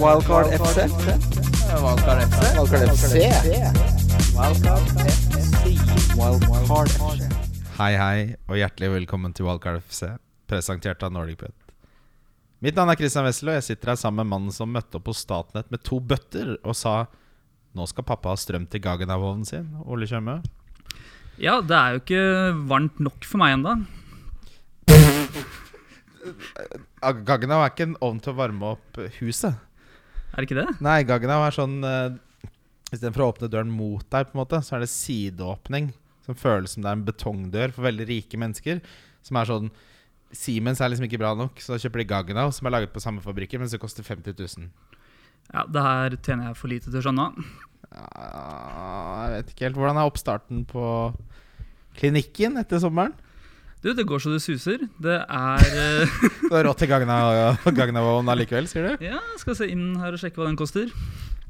Wildcard FC. Wildcard FC. Wildcard FC. Wildcard FC. Wildcard FC. Hei, hei, og hjertelig velkommen til Wildcard FC, presentert av Nordic Pet. Mitt navn er Christian Wessel, og jeg sitter her sammen med mannen som møtte opp hos Statnett med to bøtter og sa nå skal pappa ha strøm til Gaggenavovnen sin. Ole Tjøme. Ja, det er jo ikke varmt nok for meg ennå. Gaggenav er ikke en ovn til å varme opp huset. Er det ikke det? Nei, Gaggenav er sånn uh, Istedenfor å åpne døren mot deg, på en måte Så er det sideåpning. Som føles som det er en betongdør for veldig rike mennesker. Som er sånn Siemens er liksom ikke bra nok, så da kjøper de Gaggenau, som er laget på samme fabrikker, men som koster 50 000. Ja, Det her tjener jeg for lite til å skjønne. Ja, jeg vet ikke helt. Hvordan er oppstarten på klinikken etter sommeren? Du, det går så det suser. Det er Du har råd til Gaggenau allikevel, sier du? Ja, skal se inn her og sjekke hva den koster.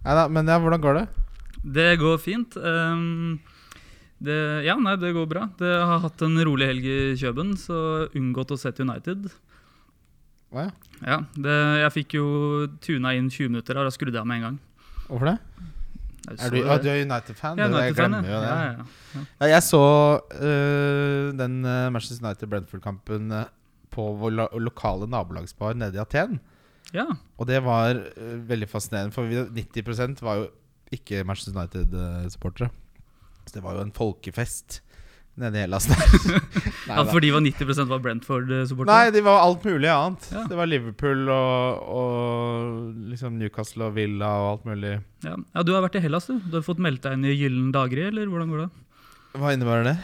Neida, men ja, hvordan går det? Det går fint. Um, det, ja, nei, det går bra. Det har hatt en rolig helg i Kjøben, så unngått å sette United. Hva? ja. Ja, det, Jeg fikk jo tuna inn 20 minutter her, og skrudde jeg av med en gang. Hvorfor det? Er du, ja, du er United-fan? Ja, United jeg glemmer jo ja. det. Ja, ja, ja. Ja, jeg så uh, den øh, Manchester United-Brentford-kampen øh, på vår lo lokale nabolagsbar nede i Aten. ja. Og det var uh, veldig fascinerende, for vi, 90% var jo ikke Manchester United-supportere. Så det var jo en folkefest nede i Hellas der. Nei, ja, for fordi var 90% var Brentford-supporter? Nei, det var alt mulig annet. Ja. Det var Liverpool og, og liksom Newcastle og Villa og alt mulig. Ja. ja, Du har vært i Hellas, du. Du har fått meldt deg inn i Gyllen daggry, eller hvordan går det? Hva innebærer det?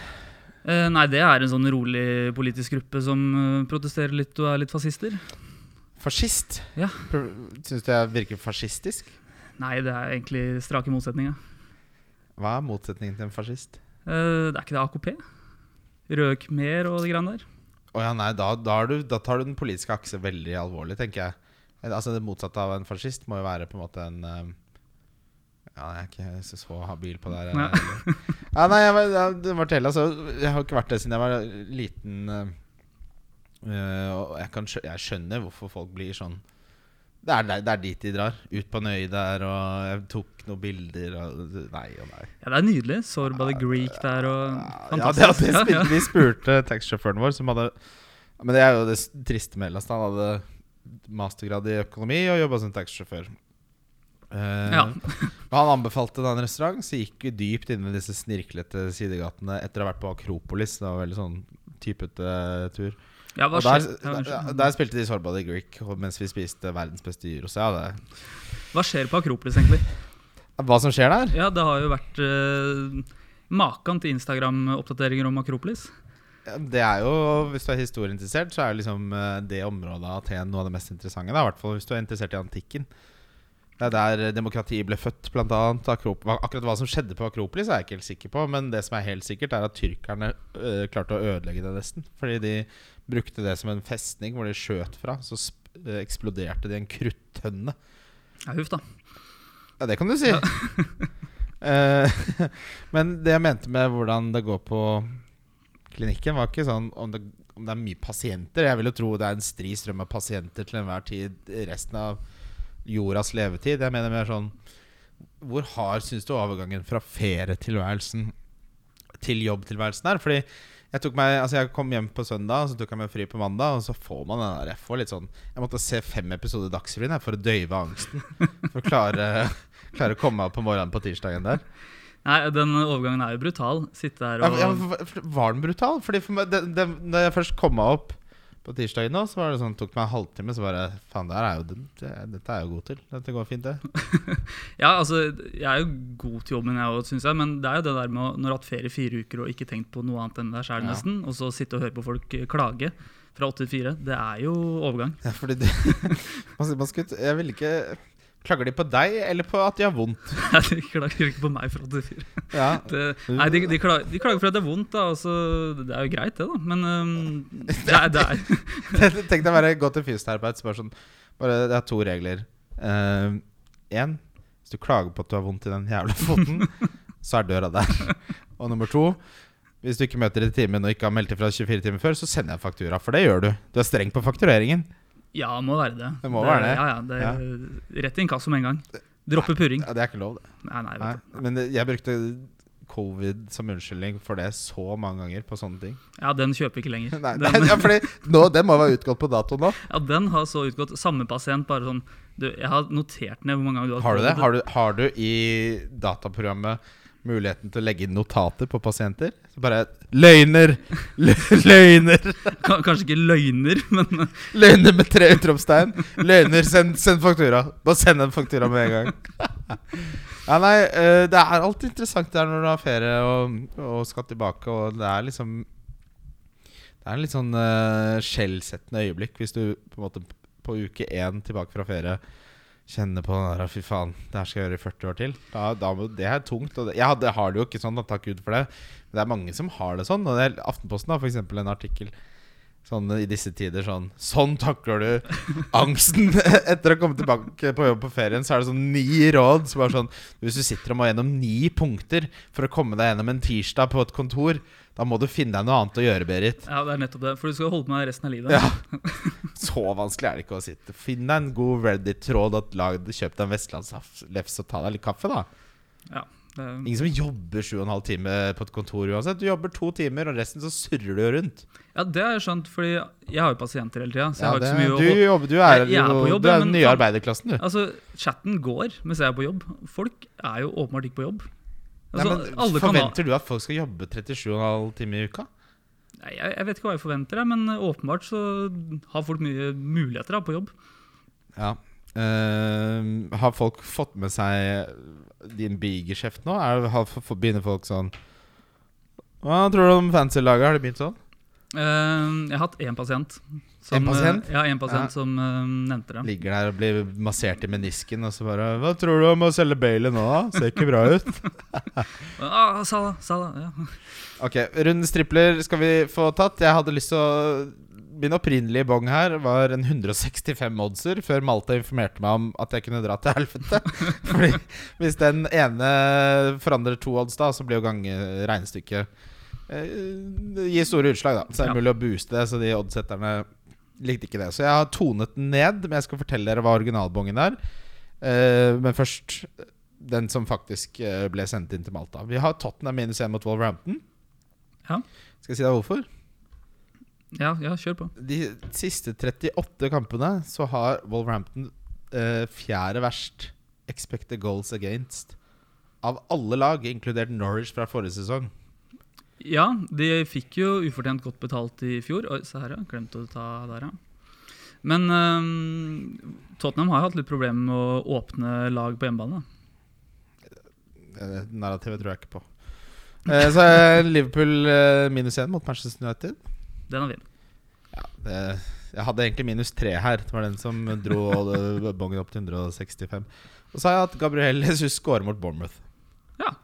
Eh, nei, det er en sånn rolig politisk gruppe som eh, protesterer litt og er litt fascister. Fascist? Ja. Syns du jeg virker fascistisk? Nei, det er egentlig strake motsetninger. Hva er motsetningen til en fascist? Eh, det er ikke det AKP? Røk Khmer og de greiene der? Oh ja, nei, da, da, du, da tar du den politiske akse veldig alvorlig, tenker jeg. Eh, Altså Det motsatte av en fascist må jo være på en måte en eh, Ja, jeg er ikke så, så habil på det her. Ja. ja, nei, jeg, var- jeg, det altså, jeg har ikke vært det siden jeg var liten. eh, eh, og jeg, kan, jeg skjønner hvorfor folk blir sånn. Det er, det er dit de drar. Ut på en øy der, og jeg tok noen bilder og Nei og nei. Ja, det er nydelig. Sorba the Greek der og Ja, det, Fantastisk. det. Vi spurte taxisjåføren vår, som hadde Men det er jo det triste med Hellas. Han hadde mastergrad i økonomi og jobba som taxisjåfør. Uh, Ja. Han anbefalte da en restaurant, så gikk vi dypt inn i disse snirklete sidegatene etter å ha vært på Akropolis. Det var veldig sånn typete tur. Ja, Og der, der, der spilte de Sorba i Greek mens vi spiste verdens beste gyros. Ja, det hva skjer på Akropolis, egentlig? Hva som skjer der? Ja, Det har jo vært uh, maken til Instagram-oppdateringer om Akropolis. Det er jo, Hvis du er historieinteressert, så er liksom eh, det området av Aten noe av det mest interessante. I hvert fall hvis du er interessert i antikken. Det er der demokratiet ble født, blant annet. Akkurat hva som skjedde på Akropolis, er jeg ikke helt sikker på. Men det som er helt sikkert, er at tyrkerne eh, klarte å ødelegge det nesten. Fordi de brukte det som en festning hvor de skjøt fra. Så eh, eksploderte de i en kruttønne. Ja, Huff, da. Ja, det kan du si. Ja. men det jeg mente med hvordan det går på klinikken, var ikke sånn om det, om det er mye pasienter. Jeg vil jo tro det er en stri strøm av pasienter til enhver tid resten av jordas levetid. Jeg mener mer sånn Hvor hard syns du overgangen fra ferietilværelsen til jobbtilværelsen er? Fordi jeg, tok meg, altså jeg kom hjem på søndag, så tok jeg meg fri på mandag, og så får man den der Jeg får litt sånn Jeg måtte se fem episoder Dagsrevyen for å døyve angsten. For å klare, klare å komme meg opp på morgenen på tirsdagen der. Nei, Den overgangen er jo brutal. Sitte der og ja, var den brutal? Fordi for meg, det, det, Da jeg først kom meg opp på tirsdagen, nå, så var det sånn, tok meg en halvtime. Så bare Faen, det er jo, det, dette er jeg jo god til. Dette går fint, det. Ja, altså, Jeg er jo god til jobben, jeg òg, syns jeg. Men det er jo det der med å, når du har hatt ferie i fire uker og ikke tenkt på noe annet enn deg sjæl, Ja. nesten, og så sitte og høre på folk eh, klage fra åtte til fire, det er jo overgang. Ja, fordi det man, man skulle, Jeg ville ikke Klager de på deg, eller på at de har vondt? Nei, de klager ikke på meg for at de. Ja, Det, nei, de, de, klager, de klager for at det er vondt, da. Altså, det er jo greit, det, da. Men um, det er, det er Tenk deg bare gå til fysioterapeut så bare sånn bare, Det er to regler. Én Hvis du klager på at du har vondt i den jævla foten, så er døra der. Og nummer to Hvis du ikke møter i timen og ikke har meldt ifra 24 timer før, så sender jeg faktura. For det gjør du. Du er streng på faktureringen. Ja, må være det. Det må være det. Ja, ja, det ja. Rett i inkasso med en gang. Droppe purring. Ja, det er ikke lov, det. Nei, nei, Nei. Men det- jeg brukte covid som unnskyldning for det så mange ganger på sånne ting. Ja, den kjøper vi ikke lenger. Nei, Den, ja, fordi nå, Den må være utgått på dato nå. ja, den har så utgått. Samme pasient, bare sånn du, Jeg har notert ned hvor mange ganger du har Har du det? Har du, har du i dataprogrammet muligheten til å legge inn notater på pasienter? Så bare Løgner! Løgner! Ka- Kanskje ikke løgner, men Løgner med tre utropstegn. Løgner, send, send faktura. Bare send en faktura med en gang. Ja, nei, eh, Det er alltid interessant der når du har ferie og, og skal tilbake, og det er liksom Det er en litt sånn uh, skjellsettende øyeblikk hvis du på en måte på uke én tilbake fra ferie kjenner på den der Fy faen, det her skal jeg gjøre i 40 år til. Da, da, det er tungt. Og det, jeg det har det jo ikke sånn, da, takk Gud for det. Men det er mange som har det sånn. Og det er Aftenposten har f.eks. en artikkel Sånn i disse tider sånn Sånn takler du angsten etter å komme tilbake på jobb på ferien. Så er det sånn ni råd. Så bare sånn Hvis du sitter og må gjennom ni punkter for å komme deg gjennom en tirsdag på et kontor, da må du finne deg noe annet å gjøre, Berit. ja, det er nettopp det. For du skal holde på med resten av livet. Ja. Så vanskelig er det ikke å sitte. Finn deg en god Reddit-tråd Kjøp deg en vestlandslefse og ta deg litt kaffe, da. Ja, det, Ingen som jobber sju og en halv time på et kontor uansett. Du jobber to timer, og resten så surrer du jo rundt. ja, det har jeg skjønt, fordi jeg har jo pasienter hele tida. Ja, det- mye å du, jobber, du er, Jeg- jeg er jobb, du er den nye arbeiderklassen, du. Altså, chatten går mens jeg er på jobb. Folk er jo åpenbart ikke på jobb. Nei, Altså, men alle kan ha forventer du at folk skal jobbe 37,5 timer i uka? Nei, jeg, jeg vet ikke hva jeg forventer, men åpenbart så har folk mye muligheter da, på jobb. Ja. Eh, har folk fått med seg din bigeskjeft nå? Er, har, begynner folk sånn Hva tror du om fancy-laget? Har det begynt sånn? Uh, jeg har hatt én pasient. Som, En pasient? Uh, ja, en pasient Ja. som eh, nevnte det. Ligger der og blir massert i menisken, og så bare 'Hva tror du om å selge Bailey nå, da? Ser ikke bra ut'. Ah, Salah, Salah, ja. Ok, rundens tripler skal vi få tatt. Jeg hadde lyst til å Min opprinnelige bong her var en 165 oddser, før Malta informerte meg om at jeg kunne dra til helvete. Fordi hvis den ene forandrer to odds, da, så blir jo gange regnestykket eh, Det gir store utslag, da. Så er det mulig å booste det, så de oddsetterne likte ikke det. Så jeg har tonet den ned, men jeg skal fortelle dere hva originalbongen er. Eh, men først den som faktisk eh, ble sendt inn til Malta. Vi har Tottenham minus 1 mot Wolverhampton. Ja. Skal jeg si deg hvorfor? Ja, ja, kjør på. De siste 38 kampene så har Wolverhampton eh, fjerde verst expected goals against av alle lag, inkludert Norwich fra forrige sesong. Ja, de fikk jo ufortjent godt betalt i fjor. Oi, se her, ja. Glemte å ta der, ja. Men eh, Tottenham har jo hatt litt problemer med å åpne lag på hjemmebane. Eh, narrativet tror jeg ikke på. Eh, så er Liverpool eh, minus 1 mot Manchester United. Den er fin. Ja, det, jeg hadde egentlig minus tre her. Det var den som dro bongen opp til 165. Og så har jeg hatt Gabriel Jesus score mot Bournemouth. Ja.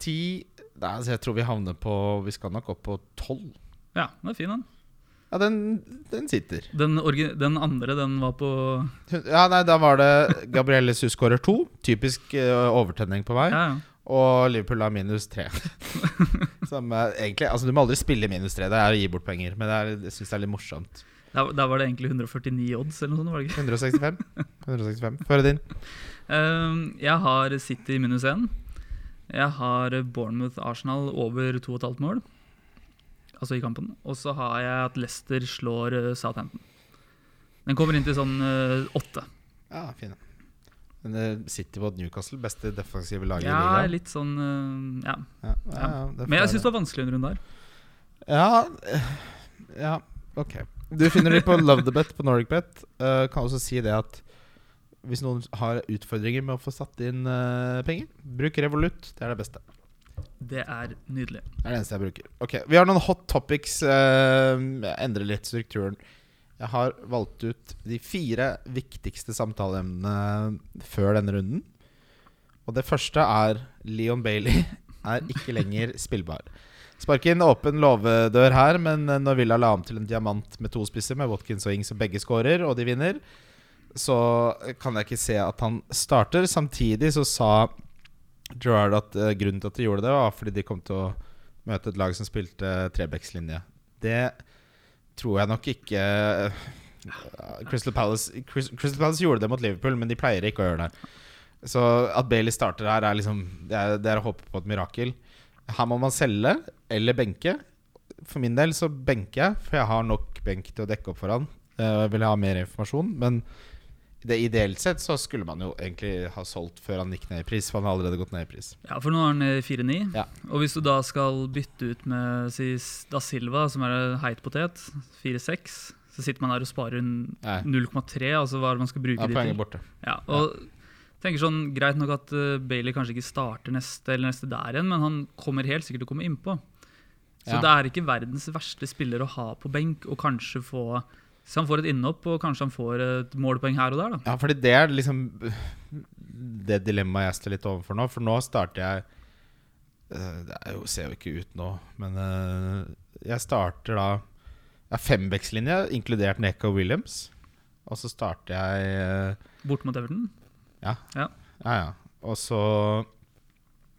10 Nei, altså Jeg tror vi havner på Vi skal nok opp på 12. Ja, den er fin, den. Ja, den, den sitter. Den, den andre, den var på Ja, nei, Da var det Gabriel Jesus skårer to. Typisk uh, overtenning på vei. Ja, ja. Og Liverpool har minus tre. Som eh, egentlig Altså Du må aldri spille minus tre. Det er å gi bort penger. Men det er, jeg syns det er litt morsomt. Der, der var det egentlig 149 odds, eller noe sånt. var det 165. 165. Føre din. Uh, jeg har City minus én. Jeg har Bournemouth-Arsenal over 2,5 mål. Altså i kampen. Og så har jeg at Leicester slår eh, Southampton. Den kommer inn til sånn åtte. åtte. Ja, fine. Men det City mot Newcastle, beste defensive laget Ja, i ligaen. litt sånn eh, Ja. Ja, ja, ja, Men jeg syns det var vanskelig en runde her. Ja, eh, ja, ok. Du finner dem på Love the Bet på NordicBet. Uh, kan også si det at hvis noen har utfordringer med å få satt inn uh, penger, bruk Revolut. Det er det beste. Det er nydelig. Det er det eneste jeg bruker. Ok, Vi har noen hot topics. Uh, jeg endrer litt strukturen. Jeg har valgt ut de fire viktigste samtaleemnene før denne runden. Og det første er Leon Bailey er ikke lenger spillbar. Spark inn åpen låvedør her, men når Villa la om til en diamant med to spisser, med Watkins og Ings og begge skårer, og de vinner, så kan jeg ikke se at han starter. Samtidig så sa Gerard at eh, grunnen til at de gjorde det, var fordi de kom til å møte et lag som spilte trebekslinje. Det tror jeg nok ikke Crystal Palace, Crystal Palace gjorde det mot Liverpool, men de pleier ikke å gjøre det. Så at Bailey starter her, er liksom Det er, det er å håpe på et mirakel. Her må man selge eller benke. For min del så benker jeg, for jeg har nok benk til å dekke opp for han. Eh, Jeg vil ha mer informasjon, men det ideelt sett så skulle man jo egentlig ha solgt før han gikk ned i pris, for han har allerede gått ned i pris. Ja, for nå er han i 4-9. Ja. Og hvis du da skal bytte ut med si, Da Silva, som er heit potet, 4-6, så sitter man der og sparer 0,3, altså hva er det man skal bruke ja, de til. borte. Ja, og tenker sånn, Greit nok at uh, Bailey kanskje ikke starter neste eller neste der igjen, men han kommer helt sikkert til å komme innpå. Så Ja. det er ikke verdens verste spiller å ha på benk, og kanskje få Så han får et innhopp, og kanskje han får et målpoeng her og der. da. Ja, fordi det er liksom det dilemmaet jeg står litt overfor nå. For nå starter jeg eh, Det jo, ser jo ikke ut nå, men eh, jeg starter da Jeg har fembeckslinje, inkludert Neko Williams. Og så starter jeg eh, Bort mot Everton. Ja, ja. Og så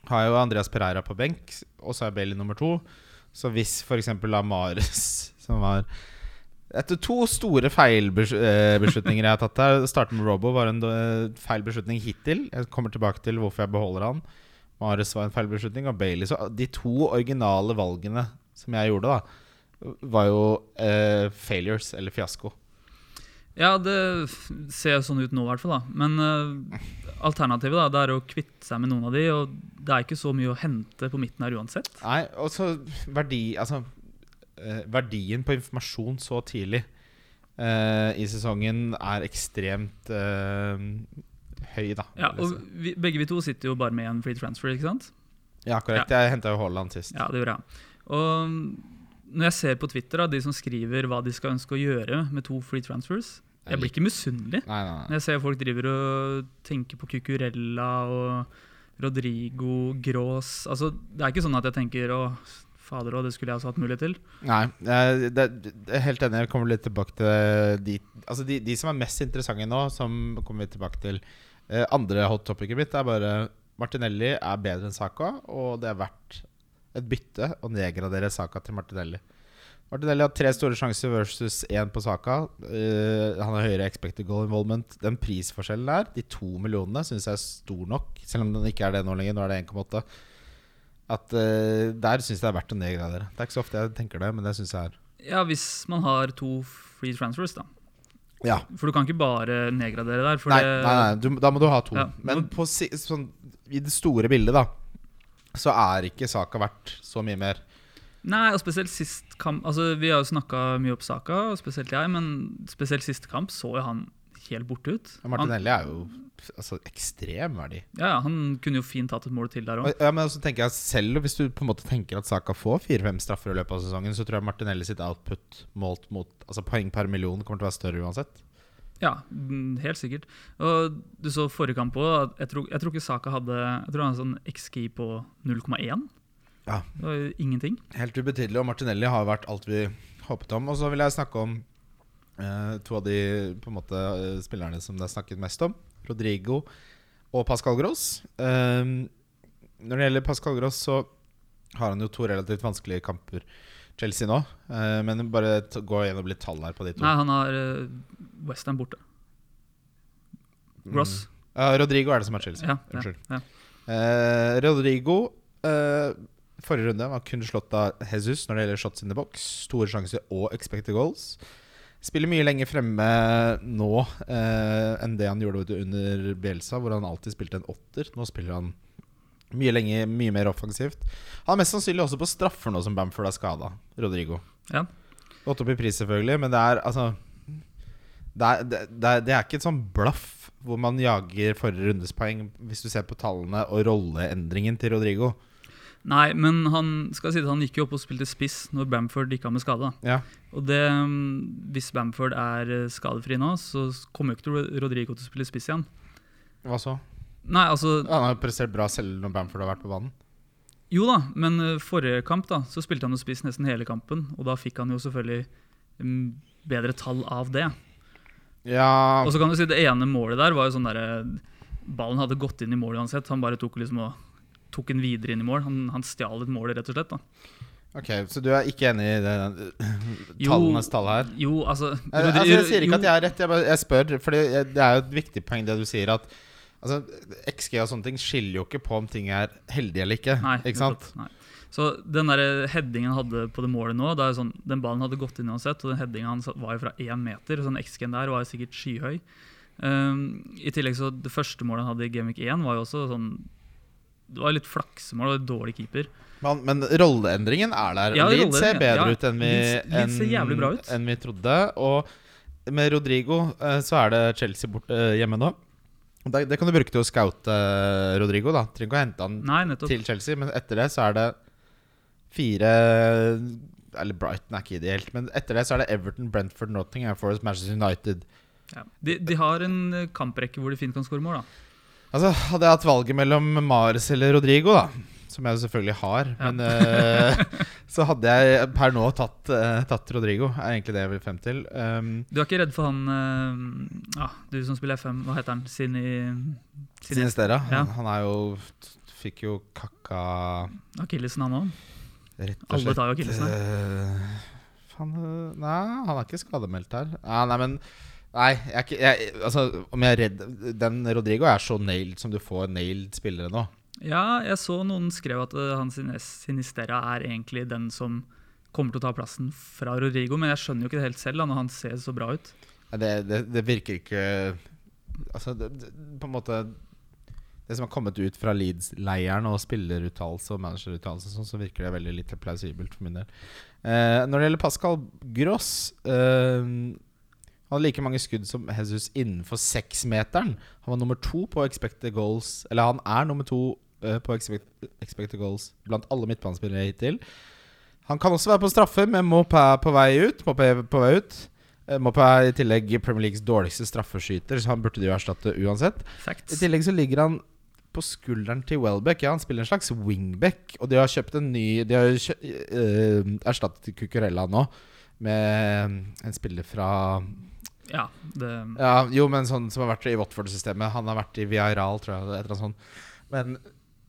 har jeg jo Andreas Pereira på benk, og så er Bailey nummer to. Så hvis f.eks. Amares, som var Etter to store feilbeslutninger jeg har tatt her Starte med Robo var en eh, feil beslutning hittil. Jeg kommer tilbake til hvorfor jeg beholder han. Mares var en feil beslutning, og Bailey Så de to originale valgene som jeg gjorde, da, var jo eh, failures, eller fiasko. Ja, det ser sånn ut nå, i hvert fall. da. Men uh, alternativet da, det er å kvitte seg med noen av de, og det er ikke så mye å hente på midten her uansett. Nei, og så verdi Altså eh, Verdien på informasjon så tidlig eh, i sesongen er ekstremt eh, høy, da. Ja, og vi, Begge vi to sitter jo bare med en free transfer, ikke sant? ja korrekt. Jeg henta jo Haaland sist. Ja, det gjorde jeg. Og når jeg ser på Twitter da, de som skriver hva de skal ønske å gjøre med to free transfers, jeg blir ikke misunnelig. Når jeg ser folk driver og tenker på Cucurella og Rodrigo, Grås altså, Det er ikke sånn at jeg tenker å, fader òg, det skulle jeg også hatt mulighet til. Nei, jeg, er helt enig. Jeg kommer litt tilbake til de, altså de, de som er mest interessante nå, som kommer vi tilbake til. Eh, andre hot topicet mitt er bare Martinelli er bedre enn Saka, og det er verdt et bytte å nedgradere Saka til Martinelli. Martinelli har tre store sjanser versus én på Saka. Uh, han har høyere expected goal involvement. Den prisforskjellen der, de to millionene, syns jeg er stor nok. Selv om den ikke er det nå lenger. Nå er det 1,8. At uh, Der syns jeg det er verdt å nedgradere. Det er ikke så ofte jeg tenker det, men det syns jeg er Ja, hvis man har to free transfers, da. Ja. For du kan ikke bare nedgradere der. Nei, det, nei, nei du, da må du ha to. Ja. Men på, sånn, i det store bildet, da, så er ikke saka verdt så mye mer. Nei, og spesielt sist kamp Altså, Vi har jo snakka mye opp Saka, spesielt jeg, men spesielt siste kamp så jo han helt borte ut. Ja, Martinelli er jo altså, ekstrem verdi. Ja, ja, han kunne jo fint hatt et mål til der òg. Ja, men så tenker jeg selv Hvis du på en måte tenker at Saka får fire-fem straffer i løpet av sesongen, så tror jeg Martinelli sitt output målt mot Altså poeng per million kommer til å være større uansett. Ja, mm, helt sikkert. Og du så forrige kamp òg. Jeg, tror- jeg tror ikke Saka hadde Jeg tror han hadde sånn XG på 0,1. Ja. Det var ingenting. Helt ubetydelig. Og Martinelli har vært alt vi håpet om. Og så vil jeg snakke om eh, to av de på en måte eh, spillerne som det er snakket mest om. Rodrigo og Pascal Gross. Um, når det gjelder Pascal Gross, så har han jo to relativt vanskelige kamper. Chelsea nå. uh, men bare gå gjennom litt tall her på de to. Nei, han har uh, Westham borte. Gross. Mm. Uh, Rodrigo er det som er Chelsea. Ja, ja, Unnskyld. ja. Eh, Rodrigo eh, Forrige runde var kun slått av Jesus når det gjelder shots in the box. Store sjanser og expected goals. Spiller mye lenger fremme nå eh, enn det han gjorde under Bielsa, hvor han alltid spilte en åtter. Nå spiller han mye, lenger, mye mer offensivt. Han er mest sannsynlig også på straffer nå som Bamford er skada. Rodrigo. Ja. Gått opp i pris, selvfølgelig, men det er altså det er, det, det, er, det er ikke et sånn blaff hvor man jager forrige rundes poeng, hvis du ser på tallene og rolleendringen til Rodrigo. Nei, men han skal si det, han gikk jo opp og spilte spiss når Bamford gikk av med skade. Ja. Og det, mm, Hvis Bamford er eh, skadefri nå, så kommer jo ikke Rodrigo til å spille spiss igjen. Hva så? Nei, altså Han har prestert bra selv når Bamford har vært på banen. Jo da, men eh, forrige kamp da, så spilte han jo spiss nesten hele kampen. Og da fikk han jo selvfølgelig mm, bedre tall av det. Ja Og så kan du si det ene målet der var jo sånn derre Ballen hadde gått inn i målet uansett. Han bare tok liksom og tok den videre inn i mål. Han, han stjal et mål, rett og slett. da Ok, Så du er ikke enig i det, Jo. tallenes tall her? Jo, altså, Jeg, altså, jeg sier ikke at jeg har rett, jeg, bare, jeg spør. For det er jo et viktig poeng det du sier, at altså, XG og sånne ting skiller jo ikke på om ting er heldige eller ikke. Nei, ikke sant? Nei. Så den der headingen han hadde på det målet nå det er jo sånn, Den ballen hadde gått inn uansett, og den headingen hans var jo fra én meter. Så den XG-en der var jo sikkert skyhøy. Um, I tillegg så Det første målet han hadde i Gamic 1, var jo også sånn Det var litt flaksemål og dårlig keeper. Men, men rolleendringen er der. Ja, Leeds ser bedre ja. ut enn vi, Leeds- Leeds ut. enn vi trodde. Og med Rodrigo eh, så er det Chelsea borte eh, hjemme nå. Det, det kan du bruke til å scoute eh, Rodrigo. da Trenger ikke å hente han Nei, til Chelsea, men etter det så er det fire Eller Brighton er ikke ideelt, men etter det så er det Everton, Brentford, Nottingham Forest, Manchester United. Ja. De, de har en kamprekke hvor de fint kan skåre mål, da. Altså, Hadde jeg hatt valget mellom Mares eller Rodrigo, da som jeg selvfølgelig har, Ja. men uh, så hadde jeg per nå tatt, uh, tatt Rodrigo. Er egentlig det jeg vil frem til. Um, Du er ikke redd for han uh, ah, Du som spiller FM, hva heter han? Sini Sinistera. Ja. Han, han er jo Fikk jo kakka Akillesen, han òg? rett og Alle tar jo akillesen. Uh, eh, Nei, han er ikke skademeldt her. Ja, nei, men Nei, jeg jeg, Altså, om jeg er redd Den Rodrigo er så nailed som du får nailed spillere nå. Ja, jeg så noen skrev at uh, han Sinistera er egentlig den som kommer til å ta plassen fra Rodrigo, men jeg skjønner jo ikke det helt selv da, når han ser så bra ut. Det, det, det virker ikke Altså, det, på en måte Det som har kommet ut fra Leeds-leiren og spilleruttalelse og manageruttalelse, sånn, så virker det veldig litt plausibelt for min del. Eh, når det gjelder Pascal Gross eh, Han hadde like mange skudd som Jesus innenfor seksmeteren. Han var nummer to på expected goals Eller han er nummer to eh, på expected goals blant alle midtbanespillere hittil. Han kan også være på straffer, med Mopé på vei ut. Mopé på vei ut Eh, Mopé er i tillegg Premier Leagues dårligste straffeskyter, så han burde de jo erstatte uansett. I tillegg så ligger han på skulderen til Welbeck. Ja, han spiller en slags wingback, og de har kjøpt en ny De har kjø eh, erstattet Cucurella nå med en spiller fra Ja, det, Ja, jo, men sånn som har vært i Watford-systemet. Han har vært i Viaral, tror jeg. Et eller annet sånt. Men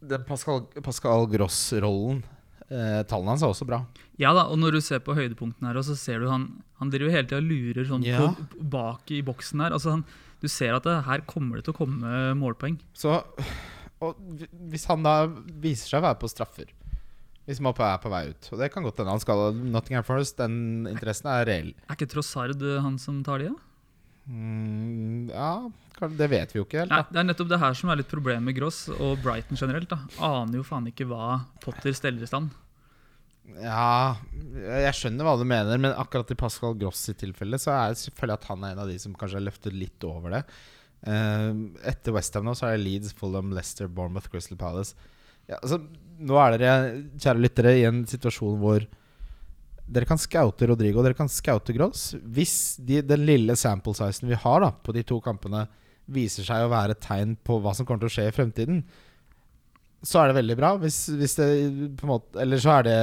den Pascal, Pascal Gross-rollen eh, Tallene hans er også bra. ja da, og når du ser på høydepunktene her, så ser du han Han driver hele tida lurer sånn Ja. på, bak i boksen her. Altså han, du ser at det, her kommer det til å komme målpoeng. Så og Hvis han da viser seg å være på straffer Hvis Mopé er på vei ut Og det kan godt hende han skal Nottingham Forest, den interessen er reell. Er ikke Trossard eh, han som tar de, da? Mm, ja, det vet vi jo ikke helt. Nei, det er nettopp det her som er litt problemet med Gross og Brighton generelt. da Aner jo faen ikke hva Potter steller i stand. Ja, jeg skjønner hva du mener, men akkurat i Pascal Gross sitt tilfelle så er det selvfølgelig at han er en av de som kanskje har løftet litt over det. Uh, etter Westham nå så er det Leeds, Fulham, Leicester, Bournemouth, Crystal Palace. Ja, altså, nå er dere, kjære lyttere, i en situasjon hvor dere kan scoute Rodrigo, dere kan scoute Gross. Hvis de, den lille sample sizen vi har da på de to kampene, viser seg å være et tegn på hva som kommer til å skje i fremtiden, så er det veldig bra. Hvis, hvis det måte Eller så er det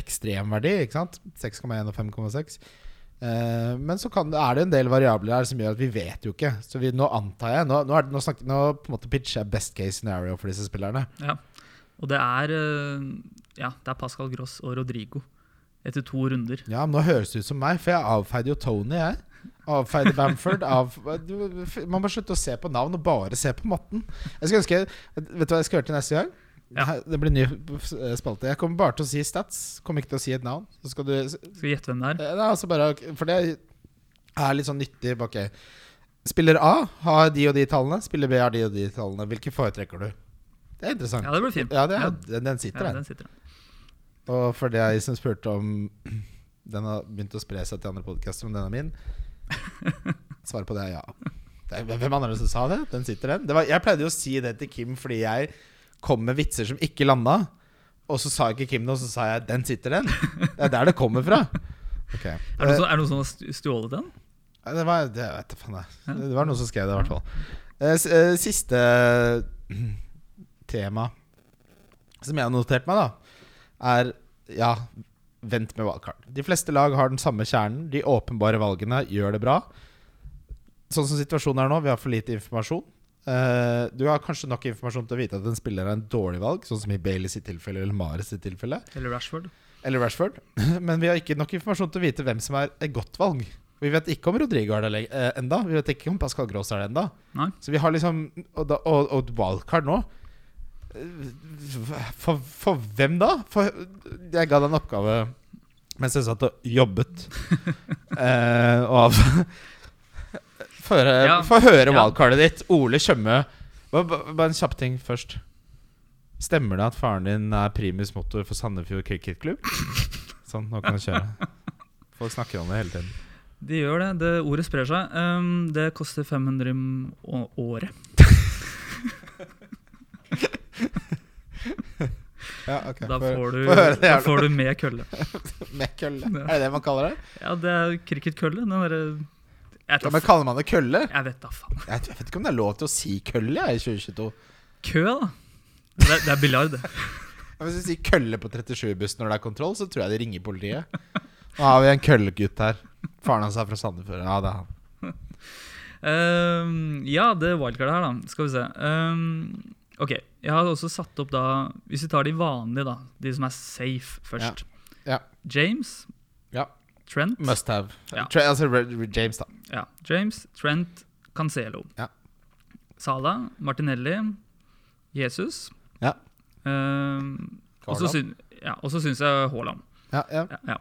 ekstremverdi, ikke sant? 6,1 og 5,6. Eh, men så kan, er det en del variabler her som gjør at vi vet jo ikke. Så vi, nå antar jeg Nå, nå, er det, nå, snakker, nå på en måte pitcher jeg best case scenario for disse spillerne. Ja. Og det er eh, Ja, det er Pascal Gross og Rodrigo etter to runder. Ja, men nå høres det ut som meg, for jeg avfeide jo Tony, jeg. Avfeide Bamford. Av, man må slutte å se på navn og bare se på matten. Jeg skal ønske Vet du hva jeg skal høre til neste gang? Ja. Det blir ny eh, spalte. Jeg kommer bare til å si stats. Kommer ikke til å si et navn. Så skal du Skal gjette hvem det er? Eh, altså bare, for det er litt sånn nyttig. Ok Spiller A har de og de tallene. Spiller B har de og de tallene. Hvilke foretrekker du? Det er interessant. Ja, det blir fint. Ja, det er, Ja. Den, den sitter, Ja, den. den sitter der. Og for deg som spurte om den har begynt å spre seg til andre podcaster, om den er min, svaret på det er ja. Det er, hvem andre som sa det? Den sitter, den. Det var, jeg pleide jo å si det til Kim fordi jeg kom med vitser som ikke landa. Og så sa ikke Kim noe, så sa jeg 'den sitter, den'. Det er der det kommer fra. Okay. Er det noen som- det har st- stjålet den? Det var, det vet jeg faen jeg. Det var noen som skrev det, i hvert fall. Eh, eh, Siste tema som jeg har notert meg, da, er ja, vent med valgkart. De fleste lag har den samme kjernen. De åpenbare valgene gjør det bra. Sånn som situasjonen er nå, vi har for lite informasjon. Uh, du har kanskje nok informasjon til å vite at en spiller er en dårlig valg, sånn som i Baileys sitt tilfelle eller Mares sitt tilfelle. Eller Rashford? Eller Rashford. Men vi har ikke nok informasjon til å vite hvem som er et godt valg. Vi vet ikke om Rodrigo er det eh, enda Vi vet ikke om Pascal Gross er det enda Nei. Så vi har liksom Og, da, og, og wildcard nå for, for hvem da? For jeg ga deg en oppgave mens jeg satt og jobbet. eh, og Få høre, Ja. høre Ja. wildcardet ditt. Ole Tjøme. Bare en kjapp ting først. Stemmer det at faren din er primus motor for Sandefjord cricketklubb? Sånn, nå kan du kjøre. Folk snakker om det hele tiden. De gjør det. det ordet sprer seg. Um, det koster 500 m- året. Ja, okay. Da får du, da får du med kølle. Med kølle. Er det det man kaller det? Ja, det er cricketkølle. Den derre Ja, men Kaller man det kølle? jeg vet da faen. Jeg vet ikke om det er lov til å si kølle i 2022. Kø, da. Det er, det er biljard, det. Hvis du sier kølle på 37-bussen når det er kontroll, så tror jeg de ringer politiet. Nå har vi en køllegutt her. Faren hans er fra Sandefjord. Ja, det er han. Ehm, ja, det wildcardet her, da. Skal vi se. Ehm, ok, jeg har også satt opp da Hvis vi tar de vanlige, da. De som er safe først. Ja. Ja. James. Ja. Trent. Must have. Ja. Tre, altså James, da. Ja, James, Trent, Cancelo. Ja. Sala, Martinelli, Jesus. Ja. Ehm, og så syn, ja, syns jeg Haaland. Ja, ja. Ja, ja.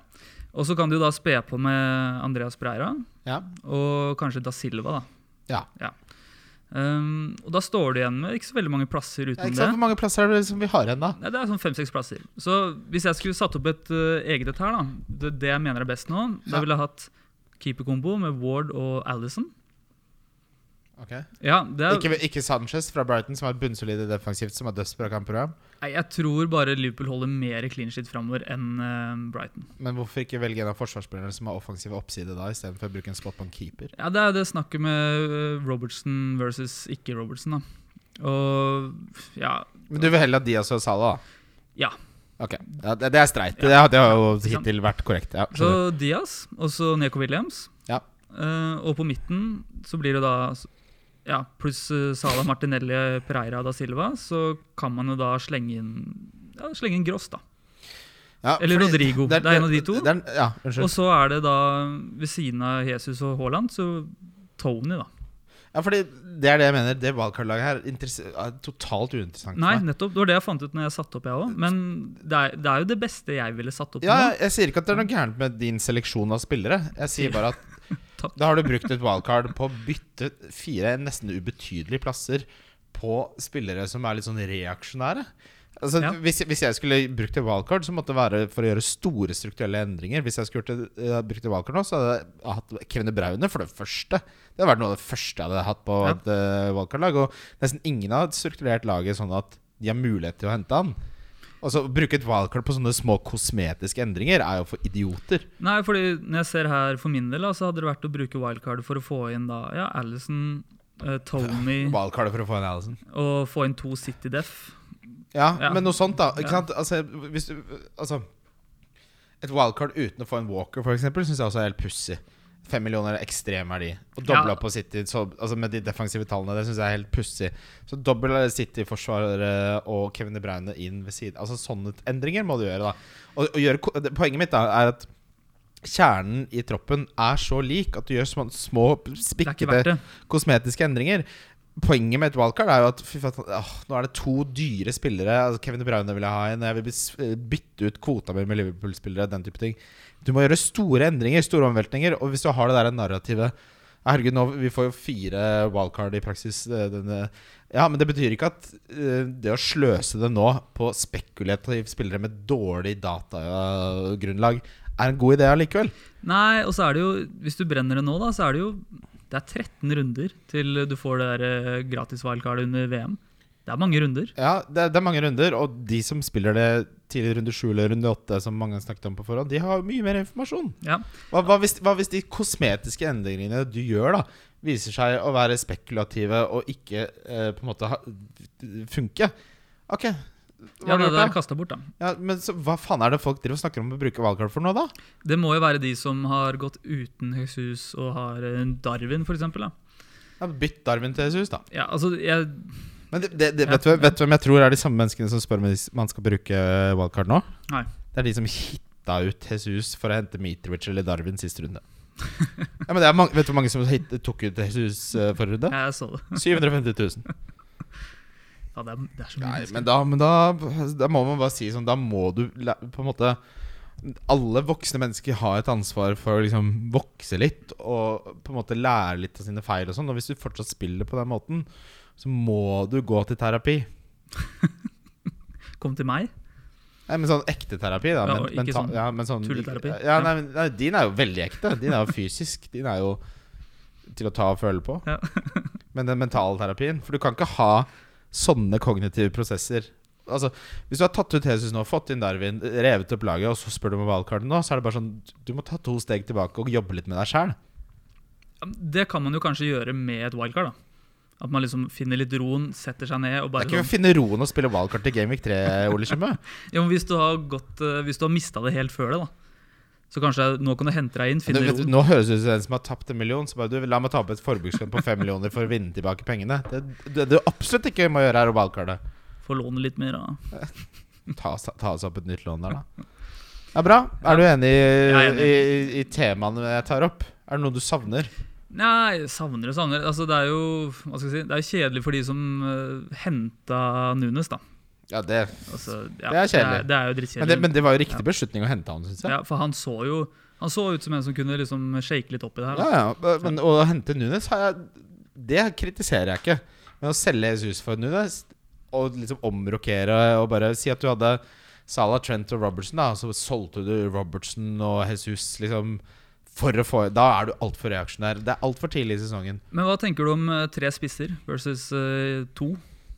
Og så kan du da spe på med Andreas Breira ja. og kanskje Da Silva. da. Ja. Ehm, og da står du igjen med ikke så veldig mange plasser Ja, det. ikke sant? det. Hvor mange plasser er det som vi har igjen, da? Nei, det er sånn fem-seks plasser. Så hvis jeg skulle satt opp et uh, eget et her, da det, det jeg mener er best nå, da ville jeg hatt keeperkombo med Ward og Alison. Ok Ja, det er, ikke, ikke Sanchez fra Brighton, som er bunnsolide defensivt, som har dødsbra kampprogram. Nei, jeg tror bare Liverpool holder mer clean shit framover enn uh, Brighton. Men hvorfor ikke velge en av forsvarsspillerne som har offensiv oppside da, istedenfor å bruke en spot på en keeper? Ja, Det er det snakket med eh, Robertson versus ikke Robertson. da. Og ja, Men du vil heller ha Diaz og Salah, da? Ja. Ok, ja, det, det er streit. Det, har- det har jo hittil vært korrekt. Ja, Så. Diaz og så Neko Williams. Ja. Uh, og på midten så blir det da ja, pluss Sala Martinelli, Pereira da Silva, så kan man jo da slenge inn ja, slenge inn Gross, da. Ja, Eller Rodrigo. Det er en av de to. det er- ja. Og så er det da, ved siden av Jesus og Haaland, så Tony, da. Ja, fordi det er det jeg mener. Det valgkartlaget her er totalt uinteressant. Nei, nettopp. Det var det jeg fant ut når jeg satte opp, jeg òg. Men det er, det er jo det beste jeg ville satt opp Ja, nå. jeg, sier ikke at det er noe gærent med din seleksjon av spillere. Jeg sier bare at. da har du brukt et wildcard på å bytte fire nesten ubetydelige plasser på spillere som er litt sånn reaksjonære. Altså, Ja. hvis, hvis jeg skulle brukt et wildcard, så måtte det være for å gjøre store strukturelle endringer. Hvis jeg skulle brukt et wildcard nå, så hadde jeg hatt Kevin De Braune for det første. Det hadde vært noe av det første jeg hadde hatt på Ja. et uh, wildcard-lag. Og nesten ingen har strukturert laget sånn at de har mulighet til å hente han. Og så Bruke et wildcard på sånne små kosmetiske endringer er jo for idioter. Nei, fordi når jeg ser her for min del, så hadde det vært å bruke wildcard for å få inn da Ja, Alison, uh, Tony Wildcard for å få inn Alison. og få inn to City Def. Ja, Ja. men noe sånt, da. Ikke Ja. sant? Altså, hvis altså Et wildcard uten å få en Walker, for eksempel, syns jeg også er helt pussig. Fem millioner er ekstrem verdi. Og dobla Ja. på City så, altså med de defensive tallene. Det syns jeg er helt pussig. Så dobbel City-forsvarere og Kevin De Bruyne inn ved siden Altså Sånne endringer må du gjøre, da. Og, og gjøre, poenget mitt da er at kjernen i troppen er så lik at du gjør små, små spikkete kosmetiske endringer. Poenget med et wildcard er jo at faen, åh, nå er det to dyre spillere. Altså Kevin De Bruyne vil jeg ha inn. Jeg vil bytte ut kvota mi med Liverpool-spillere. Den type ting Du må gjøre store endringer, store omveltninger. Og hvis du har det der narrativet Herregud, nå, vi får jo fire wildcard i praksis. eh, Denne. Ja, Men det betyr ikke at eh, det å sløse det nå på spekulative spillere med dårlig datagrunnlag er en god idé allikevel. Nei, og så er det jo Hvis du brenner det nå, da, så er det jo Det er 13 runder til du får det der eh, gratis wildcardet under VM. Det er mange runder. Ja, det, er- det er mange runder, og de som spiller det tidlig runde sju eller runde åtte, som mange har snakket om på forhånd, de har mye mer informasjon. Ja. Hva, hva, hvis, hva hvis de kosmetiske endringene du gjør, da viser seg å være spekulative og ikke eh, på en måte ha, funke? Ok. Hva Ja, det er kasta bort, da. Ja, men så, hva faen er det folk driver snakker om å bruke valgkart for nå, da? Det må jo være de som har gått uten Jesus og har eh, Darwin, f.eks. Ja, bytt Darwin til Jesus, da. Ja, altså, jeg, Men det, det, det, vet, du, vet du hvem jeg tror er de samme menneskene som spør om man skal bruke wildcard nå? Nei. Det er de som hit, hitta ut Jesus for å hente Mitrovic eller Darwin sist runde. Ja, men det er mange, Vet du hvor mange som hit, tok ut Jesus uh, forrige runde? Jeg så det. 750 000. Ja, det er, det er så mye Nei, men da, men da, da må man bare si sånn Da må du på en måte Alle voksne mennesker har et ansvar for å liksom vokse litt og på en måte lære litt av sine feil og sånn. Og hvis du fortsatt spiller på den måten, så må du gå til terapi. Kom til meg. Nei, men sånn ekte terapi, da. Ja, men, og ikke sånn ja, men sånn tulleterapi. Ja, nei, men, nei, din er jo veldig ekte. Din er jo fysisk. Din er jo til å ta og føle på. Ja. men den mentale terapien For du kan ikke ha sånne kognitive prosesser. Altså, Hvis du har tatt ut Jesus nå, fått inn Darwin, revet opp laget, og så spør du om valgkarten nå, så er det bare sånn Du må ta to steg tilbake og jobbe litt med deg sjæl. Det kan man jo kanskje gjøre med et wildcard. da At man liksom finner litt roen, setter seg ned og Det er ikke å sånn finne roen og spille valgkart til Gameweek 3, Ole Tjøme. ja, men Hvis du har, gått, eh, hvis du har mista det helt før det, da så kanskje nå kan du hente deg inn, finne vet, roen. nå høres det ut som den som har tapt en million. Så bare du, La meg ta opp et forbrukslån på fem millioner for å vinne tilbake pengene. Det, det du absolutt ikke må gjøre, er å valgkarte. Få låne litt mer. Da. Ta, oss- ta oss opp et nytt lån der, da. Ja, bra. Er du enig i, er enig. i, i, i temaene jeg tar opp? Er det noe du savner? Nei, savner og savner. Altså, det er jo hva skal jeg si, Det er kjedelig for de som uh, henta Nunes, da. Ja, det Altså, ja, Det er kjedelig. Det er, det er men, det, men det var jo riktig beslutning å hente han, syns jeg. Ja, for han så jo Han så ut som en som kunne liksom shake litt opp i det her. Da. Ja, ja. Men å hente Nunes har jeg, Det kritiserer jeg ikke. Men å selge Jesus for Nunes og liksom omrokere og bare si at du hadde Salah, Trent og Robertson, da, så solgte du Robertson og Jesus liksom få Da er du altfor reaksjonær. Det er altfor tidlig i sesongen. Men hva tenker du om eh, tre spisser versus uh, to?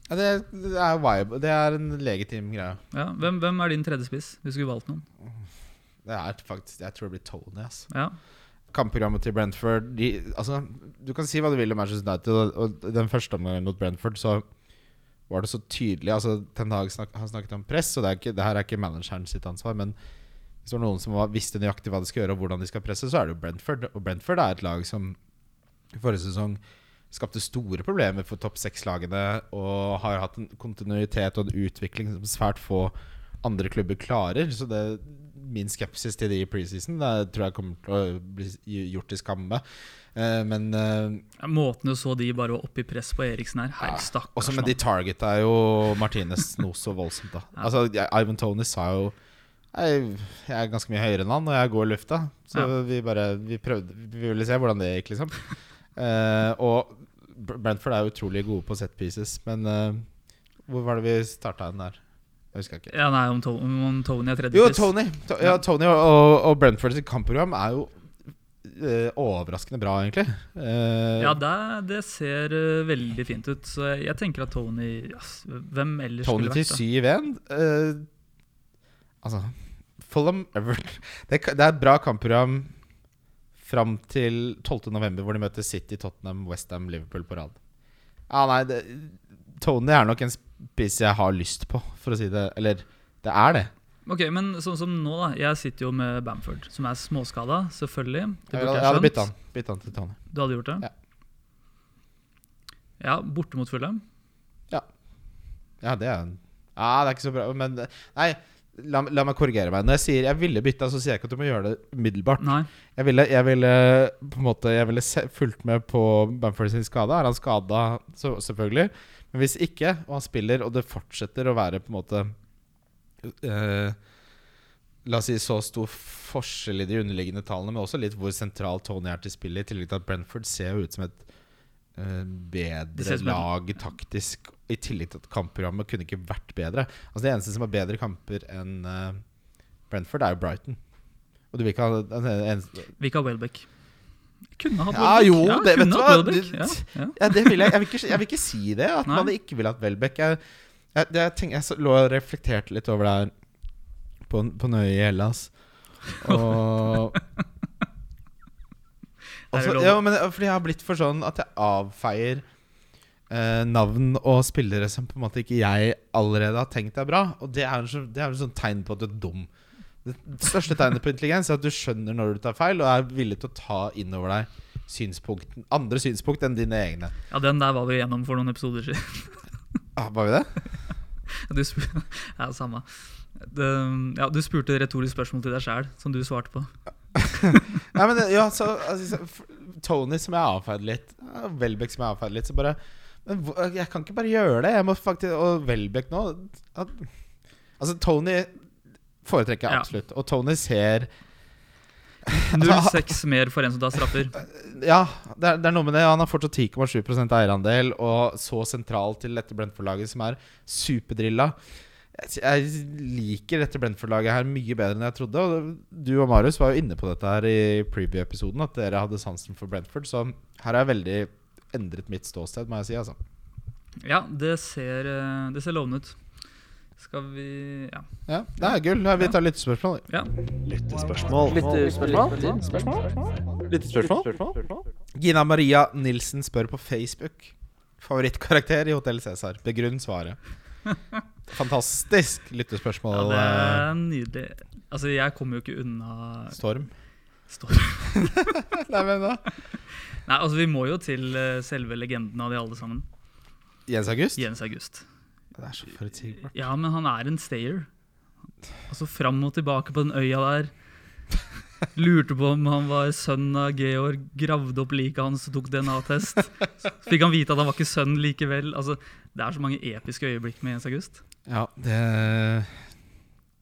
Ja, det, det er vibe. Det er en legitim greie. Ja, hvem, hvem er din tredje spiss, hvis du skulle valgt noen? Det er faktisk Jeg tror det blir Tony. ass Ja, Kampprogrammet til Brentford de, altså, Du kan si hva du vil om Manchester United, og, og den første omgangen mot Brentford så var det så tydelig. Altså, Ten Hag snak, snakket om press, og det, er ikke, det her er ikke manageren sitt ansvar. Men hvis det var noen som var, visste nøyaktig hva de skal gjøre, og hvordan de skal presse, så er det jo Brentford. Og Brentford er et lag som i forrige sesong skapte store problemer for topp seks-lagene og har hatt en kontinuitet og en utvikling som svært få andre klubber klarer. Så det, min skepsis til de i preseason det tror jeg kommer til å bli gjort til skamme. Eh, men eh, Måten du så de bare var oppe i press på Eriksen her. her Ja, stakkars også men de mann. targeta jo Martinez noe så voldsomt. da Ja. Altså Ivan Tony sa jo jeg, jeg er ganske mye høyere enn han, og jeg går lufta. Så Ja. vi bare Vi prøvde Vi ville se hvordan det gikk, liksom. uh, og Brentford er utrolig gode på set pieces, men uh, hvor var det vi starta den der? Jeg husker ikke. Ja, nei, om, to om Tony er tredje Jo. Tony. To, ja, Tony og, og, og Brentford sitt kampprogram er jo eh, overraskende bra, egentlig. Uh, Ja, det, det ser uh, veldig fint ut. Så jeg, jeg tenker at Tony ass, Hvem ellers Tony skulle vært Tony til 7-1 eh, Altså Fulham Everton det, er det er et bra kampprogram fram til 12.11., hvor de møter City, Tottenham, Westham, Liverpool på rad. Ja, nei, det, Tony er nok en spiss jeg har lyst på, for å si det Eller det er det. Ok, men sånn som nå, da. Jeg sitter jo med Bamford, som er småskada, selvfølgelig. Det burde jeg jeg hadde skjønt. bytta han, bytta han til Tony. Du hadde gjort det? Ja. Ja, borte mot Fulham. Ja, det er Ja, det er ikke så bra, men Nei, la, la meg korrigere meg. Når jeg sier jeg ville bytta, så sier jeg ikke at du må gjøre det umiddelbart. Jeg ville, jeg ville på en måte Jeg ville fulgt med på Bamford sin skade. Er han skada, selvfølgelig. Men hvis ikke, og han spiller, og det fortsetter å være på en måte eh, La oss si så stor forskjell i de underliggende tallene, men også litt hvor sentral Tony er til spillet, i tillegg til at Brentford ser jo ut som et bedre ser lag taktisk, i tillegg til at kampprogrammet kunne ikke vært bedre. Altså Det eneste som har bedre kamper enn eh, Brentford, er jo Brighton. Og du vil ikke ha den eneste Vi ikke ha Welbeck. Kunne hatt Ja, jo, jo, det- vet du hva? Welbeck. Ja, ja. Ja, det vil jeg. Jeg vil ikke, jeg vil ikke si det. At Nei. man ikke vil ha Welbeck. Jeg, jeg, jeg, tenk, jeg så- lå og reflekterte litt over det her på, på Nøye i Hellas. Og også, ja, men Fordi jeg har blitt for sånn at jeg avfeier eh, navn og spillere som på en måte ikke jeg allerede har tenkt er bra. Og det er jo så- det er sånn tegn på at du er dum. Det største tegnet på intelligens er at du skjønner når du tar feil, og er villig til å ta inn over deg synspunkt, andre synspunkt enn dine egne. ja, den der var vi gjennom for noen episoder siden. Ah, var vi det? Du sp- ja, samme. Det, ja, du spurte retorisk spørsmål til deg sjæl, som du svarte på. Nei, men ja, så, altså, Tony som jeg avfeide litt, Welbeck som jeg avfeide litt, så bare men Jeg kan ikke bare gjøre det. Jeg må faktisk Og Welbeck nå at, Altså, Tony foretrekker jeg absolutt. Og Tony ser Altså, 0-6 mer for en som tar straffer. Ja, det er, det er noe med det. Han har fortsatt 10,7% eierandel, og så sentralt til dette Brentford-laget, som er superdrilla. Jeg, liker dette Brentford-laget her mye bedre enn jeg trodde. Og du og Marius var jo inne på dette her i preview-episoden, at dere hadde sansen for Brentford. Så her har jeg veldig endret mitt ståsted, må jeg si. altså Ja, det ser, eh, det ser lovende ut. Skal vi Ja. Ja, Det er gull. Vi tar lyttespørsmål. ja. Lyttespørsmål. Lyttespørsmål? Gina Maria Nilsen spør på Facebook. Favorittkarakter i Hotell Cæsar. Begrunn svaret. Fantastisk lyttespørsmål. ja, det eh, er nydelig. Altså, jeg kommer jo ikke unna Storm. Storm. Nei, men da Nei, altså, vi må jo til eh, selve legenden av de alle sammen. Jens August? Jens August. Det er så forutsigbart. Ja, men han er en stayer. Altså fram og tilbake på den øya der. Lurte på om han var sønn av Georg, gravde opp liket hans og tok DNA-test. Så fikk han vite at han var ikke sønn likevel. Altså, det er så mange episke øyeblikk med Jens August. Ja, det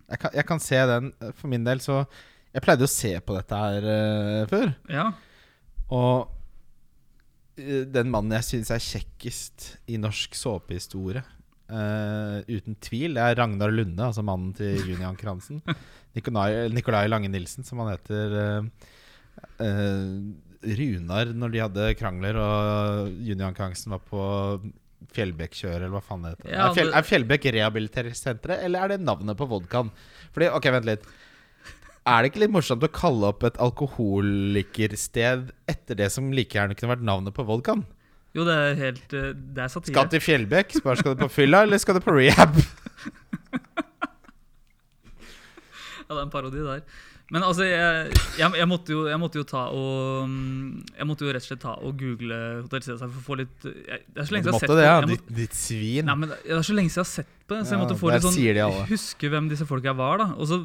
jeg kan, jeg kan se den. For min del så Jeg pleide å se på dette her uh, før. Ja, Og eh, den mannen jeg syns er kjekkest i norsk såpehistorie, eh, uten tvil, det er Ragnar Lunde, altså mannen til Junian Kransen. Nikolai, Nikolai Lange Nilsen, som han heter. Uh, uh, Runar, når de hadde krangler, og Junian Kransen var på Fjellbekk-kjøret, eller hva faen det heter. Ja, er, Fjell, er Fjellbekk rehabiliteringssenteret, eller er det navnet på vodkaen? Fordi, ok, vent litt. Er det ikke litt morsomt å kalle opp et alkoholikersted etter det som like gjerne kunne vært navnet på vodkaen? Jo, det er helt eh, Det er satire. Skal til Fjellbekk? Skal du på fylla, eller skal du på rehab? Ja, det er en parodi der. Men altså, jeg, jeg, jeg, måtte jo, jeg måtte jo ta og mm, Jeg måtte jo rett og slett ta og google Hotell Cæsar for å få litt jeg, Det er så lenge siden jeg har sett det, ja. Måtte, må- Ditt, ditt svin. Nei, men Det er så lenge siden jeg har sett på det, så jeg Ja, måtte få litt sånn huske hvem disse folka var. da Og så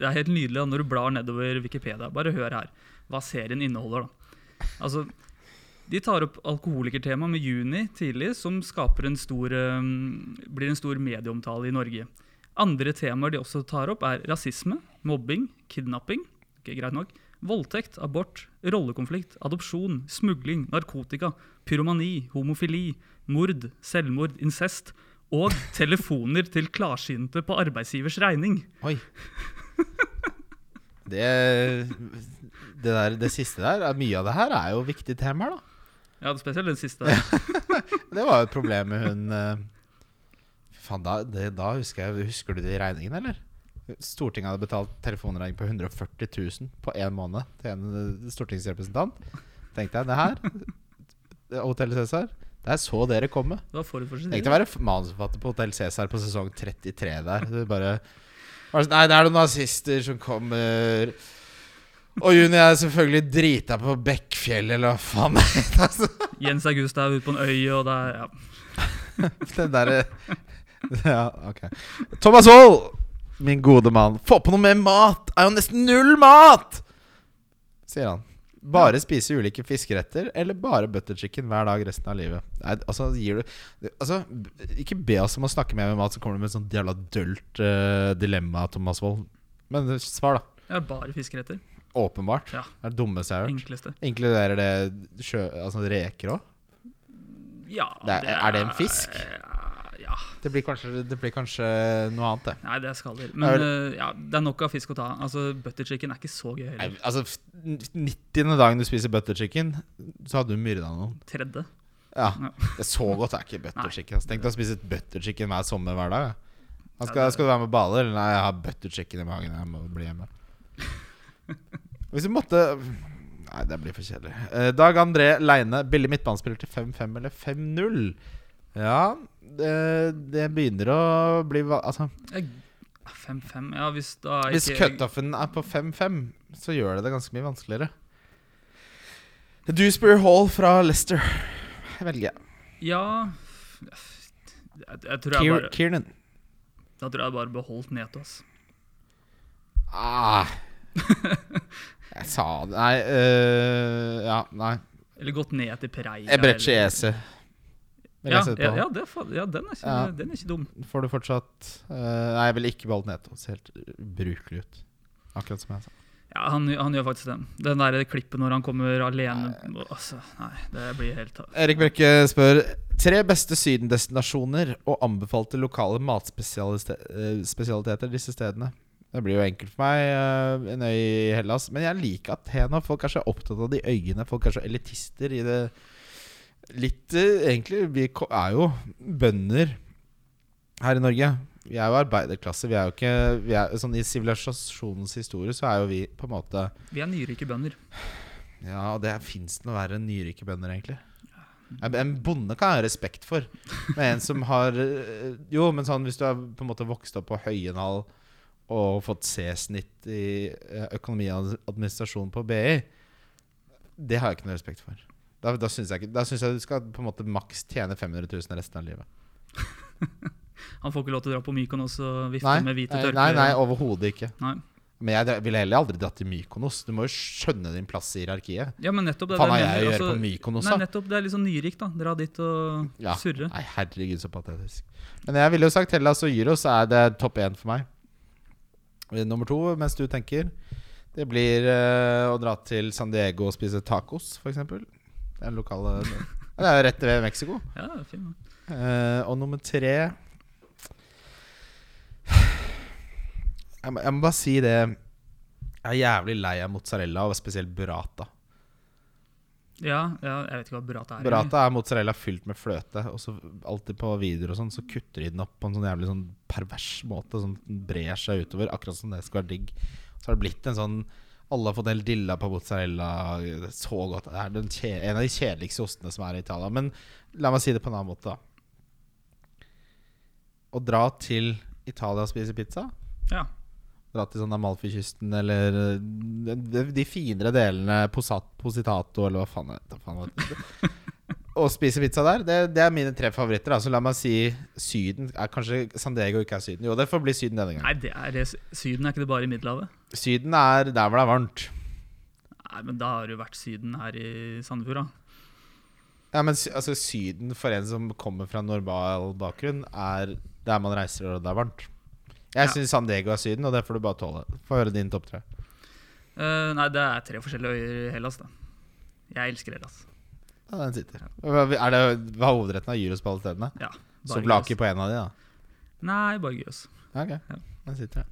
Det er helt nydelig da, når du blar nedover Wikipedia. Bare hør her hva serien inneholder. da Altså De tar opp alkoholikertema med Juni tidlig, som en stor eh, blir en stor medieomtale i Norge. Andre temaer de også tar opp, er rasisme, mobbing, kidnapping, okay, greit nok, voldtekt, abort, rollekonflikt, adopsjon, smugling, narkotika, pyromani, homofili, mord, selvmord, incest og telefoner til klarsynte på arbeidsgivers regning. Oi. Det, det, der, det siste der er- Mye av det her er jo viktige temaer, da. Ja, spesielt den siste. Det var jo et problem med hun eh, Faen, da, det, da husker jeg Husker du de regningene, eller? Stortinget hadde betalt telefonregning på 140 000 på én måned til en eh, stortingsrepresentant. Tenkte jeg, det her det- Hotell Cæsar, det er så dere komme. Det var for sin Tenk å være manusforfatter på Hotell Cæsar på sesong 33 der. Du bare sånn, Nei, det er noen nazister som kommer Og Juni er selvfølgelig drita på Bekkfjell, eller hva faen det heter. Altså. Jens August er ute på en øy, og det er ja. det derre Ja, ok. Thomas Wold, min gode mann. Få på noe mer mat! Er jo nesten null mat! Sier han. Bare spise ulike fiskeretter, eller bare butter chicken hver dag resten av livet. Nei, altså, gir du Altså, ikke be oss om å snakke mer med mat, så kommer du med et sånt jævla dølt uh, dilemma, Thomas Wold. Men svar, da. ja, bare fiskeretter. Åpenbart. Ja. Det er det dummeste jeg har hørt. Enkleste. Inkluderer det sjø... Altså reker òg? Ja, Det er- er det en fisk? Ja. Det blir kanskje, det blir kanskje noe annet, det. Nei, det er skaller. Men Er eh, ja, det er nok av fisk å ta. Altså, Butter chicken er ikke så gøy Nei, altså 90. dagen du spiser butter chicken, så hadde du myrda noen. Tredje. Ja, Ja. det er Så godt er ikke butter chicken. Altså. Tenk deg å spise butter chicken hver sommer hver dag. Skal, skal du være med på Eller Nei, jeg har butter chicken i magen. Jeg må bli hjemme. Hvis vi måtte Nei, det blir for kjedelig. Eh, Dag André Leine, billig midtbanespiller til 5-5 eller 5-0. Ja, det, det begynner å bli Altså, 5-5 Ja, hvis da hvis cutoffen er på 5-5, så gjør det det ganske mye vanskeligere. Dewsbury Hall fra Leicester velger jeg. Ja jeg, jeg tror jeg bare Kiernan. Da tror jeg bare beholdt Neto. ass. Ah. Jeg sa det Nei, øh, ja, nei. Eller gått ned til Pereira. Ebreche Ese. Ja, ja, ja, det, ja den, er ikke, den er ikke dum. Får du fortsatt øh, Nei, jeg vil ikke beholde Neto. Det ser helt ubrukelig ut. Akkurat som jeg sa. Ja, han, han gjør faktisk det. Den der klippet når han kommer alene altså, Nei, det blir helt Erik Brekke spør Tre beste sydendestinasjoner og anbefalte lokale matspesialiteter disse stedene. Det blir jo enkelt for meg. øh, En øy i Hellas. Men jeg liker Athena. Folk er så opptatt av de øyene. Folk er så elitister i det Litt øh, Egentlig, vi er jo bønder her i Norge. Vi er jo arbeiderklasse. Vi er jo ikke vi er, Sånn I sivilisasjonens historie så er jo vi på en måte Vi er nyrike bønder. Ja, og det fins noe verre enn nyrike bønder, egentlig. En, bonde kan jeg ha respekt for. Men en som har øh, Jo, men sånn hvis du har på en måte vokst opp på Høyenhall og fått C-snitt i øh, økonomi og administrasjon på BI, det har jeg ikke noe respekt for. Da, da syns jeg, jeg du skal på en måte maks tjene 500 000 resten av livet. Han får ikke lov til å dra på Mykonos og vifte Nei, med hvite tørker. tørklær. nei, nei overhodet ikke. Nei. Men jeg ville heller aldri dratt til Mykonos. Du må jo skjønne din plass i hierarkiet. Ja, men nettopp det faen det har jeg å gjøre på Mykonos, Mykonos, Nei, nettopp. Det er litt sånn nyrikt, da. Dra dit og Ja. surre. Nei, herregud, så patetisk. Men jeg ville jo sagt Hellas og Gyros er det topp én for meg. Eh, Nummer to, mens du tenker, det blir uh, å dra til San Diego og spise tacos, f.eks. Det er lokale Det er jo rett ved Mexico. Ja, det er fin. Eh, og nummer tre jeg må, jeg må bare si det Jeg er jævlig lei av mozzarella, og spesielt burrata. Ja, ja, jeg vet ikke hva burrata er. Burrata er mozzarella fylt med fløte. Og så alltid på videoer og sånn Så kutter de den opp på en sånn jævlig sånn pervers måte. Sånn den brer seg utover, akkurat som det skal være digg. Så har det blitt en sånn Alle har fått helt dilla på mozzarella. Så godt. Det er den kje, en av de kjedeligste ostene som er i Italia. Men la meg si det på en annen måte, da. Å dra til Italia og spise pizza Ja. Dra til sånn Amalfi-kysten eller eh, de, de, de finere delene, Posat, Positato eller hva faen, hva faen det? Og spise pizza der. Det, det er mine tre favoritter. Altså, la meg si Syden. Er kanskje San Diego ikke er Syden? Jo, det får bli Syden denne gangen. Nei, det er det, Syden er ikke det bare i Middelhavet? Syden er der hvor det er varmt. Nei, men da har du vært Syden her i Sandefjord, da. Ja, men altså, Syden for en som kommer fra normal bakgrunn, er der man reiser og det er varmt. Jeg Ja. syns San Diego er Syden, og det får du bare tåle. Få høre din topp tre. Uh, nei, det er tre forskjellige øyer i Hellas, da. Jeg elsker Hellas. Ja, den sitter. Er det, hva er hovedretten av gyros på alle stedene? Ja, Souvlaki på en av de, da. Nei, bare gyros. Ok, Ja. den sitter jeg.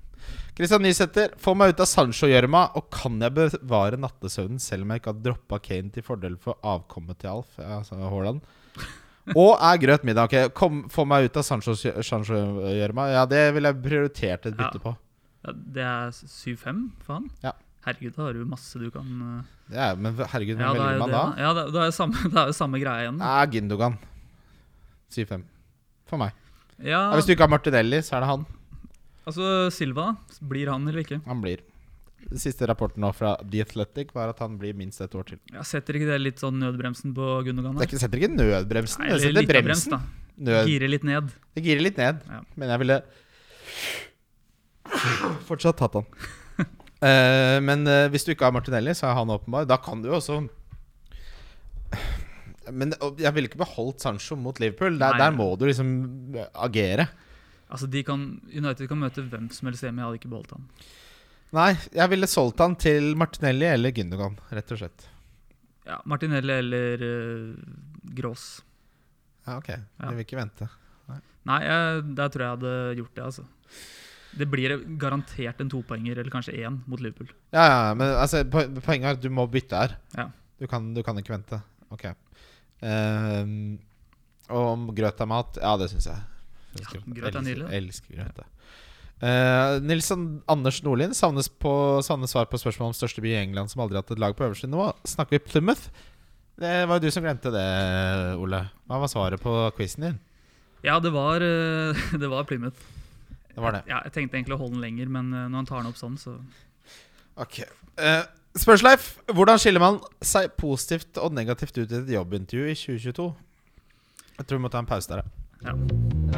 Kristian Nysæter, få meg ut av Sancho-gjørma, og kan jeg bevare nattesøvnen selv om jeg ikke har droppa Kane til fordel for avkommet til Alf? Altså Haaland. Og er grøt middag. Ok, Kom, få meg ut av Sancho- Sancho-gjørma. Ja, det ville jeg prioritert et bytte Ja. på. Ja, det er 7-5 for han? Ja. Herregud, da har du masse du kan Ja, Det er, men herregud, hvem Ja, er velger man da? da. Ja, det, det, er jo samme, det er jo samme greia igjen. da. Ja, Gindogan. 7-5. For meg. Ja, Ja, hvis du ikke har Martinelli, så er det han. altså Silva, da. Blir han eller ikke? Han blir. Den siste rapporten nå fra The Athletic var at han blir minst et år til. Ja, setter ikke det litt sånn nødbremsen på Gundogan? Det er ikke, setter ikke nødbremsen, Nei, det setter bremsen. brems. Nød, Girer litt ned. det girer litt ned, Ja. men jeg ville fortsatt tatt han. uh, men uh, hvis du ikke har Martinelli, så er han åpenbar. Da kan du jo også Men uh, jeg ville ikke beholdt Sancho mot Liverpool. Der, der må du liksom agere. Altså, de kan, United kan møte hvem som helst hjemme. Jeg hadde ikke beholdt han. Nei, jeg ville solgt han til Martinelli eller Gündogan, rett og slett. Ja, Martinelli eller uh, Grås. Ja, ok. Jeg vil ikke vente. Nei, jeg, der tror jeg hadde gjort det, altså. Det blir garantert en topoenger, eller kanskje én, mot Liverpool. Ja, ja, men altså, po- poenget er at du må bytte her. Ja. Du, kan, du kan ikke vente. Ok. Um, og om grøt er mat? Ja, det syns jeg. Jeg Ja, grøt er nydelig. Elsker, elsker grøt. jeg. Eh, Nilsson Anders Nordlien savnes, på, savnes svar på spørsmål om største by i England som aldri har hatt et lag på øverste nivå. Snakker vi Plymouth? Det var jo du som glemte det, Ole. Hva var svaret på quizen din? Ja, det var, eh, det var Plymouth. Det var det. Ja, jeg tenkte egentlig å holde den lenger, men eh, når han tar den opp sånn, så Ok uh, Spørsleif, hvordan skiller man seg positivt og negativt ut i et jobbintervju i 2022? Jeg tror vi må ta en pause der. ja. Ja.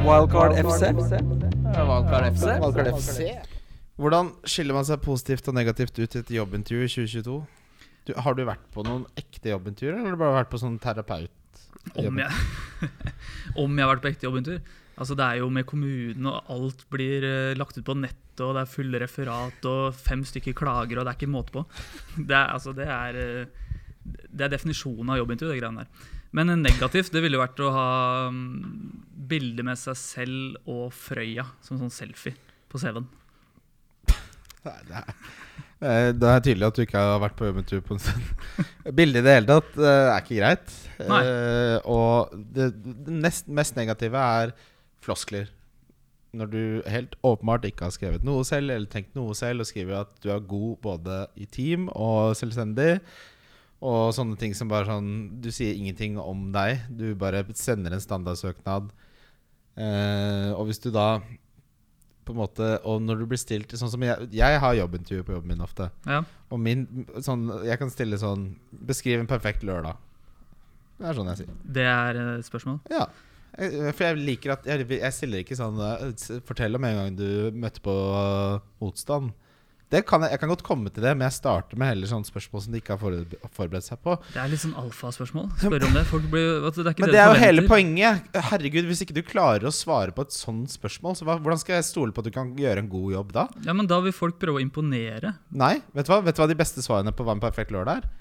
Wildcard FC. Wildcard FC. Wildcard FC. Hvordan skiller man seg positivt og negativt ut i et jobbintervju i 2022? Du, har du vært på noen ekte jobbintervjuer, eller har du bare vært på sånn terapeut? Om jeg, om jeg har vært på ekte jobbintervju? Altså Det er jo med kommunen, og alt blir uh, lagt ut på nettet, og det er fulle referat, og fem stykker klager, og det er ikke måte på. Det er, altså, det er, uh, det er definisjonen av jobbintervju, det greiene der. Men negativt det ville jo vært å ha um, bilde med seg selv og Frøya som sånn selfie på CV-en. Det er, det er tydelig at du ikke har vært på jobbintervju på en stund. Bildet i det hele tatt uh, er ikke greit. Nei. og det, det nest, mest negative er floskler. Når du helt åpenbart ikke har skrevet noe selv eller tenkt noe selv, og skriver at du er god både i team og selvstendig, og sånne ting som bare sånn Du sier ingenting om deg. Du bare sender en standardsøknad. Eh, og hvis du da på en måte Og når du blir stilt Sånn som jeg, jeg har jobbintervju på jobben min ofte. Ja. Og min sånn Jeg kan stille sånn Beskriv en perfekt lørdag. Det er sånn jeg sier. Det er et spørsmål? Ja. For jeg liker at Jeg, jeg stiller ikke sånn eh, Fortell om en gang du møtte på motstand. Kan jeg, jeg, kan godt komme til det, men jeg starter med heller sånne spørsmål som de ikke har forberedt seg på. Det er litt sånn alfaspørsmål. Spør om det. Blir, det men det, det er jo hele poenget. Herregud, Hvis ikke du klarer å svare på et sånt spørsmål, så hva, hvordan skal jeg stole på at du kan gjøre en god jobb da? Ja, men Da vil folk prøve å imponere. Nei. Vet du hva, vet du hva de beste svarene på hva en perfekt lørdag er?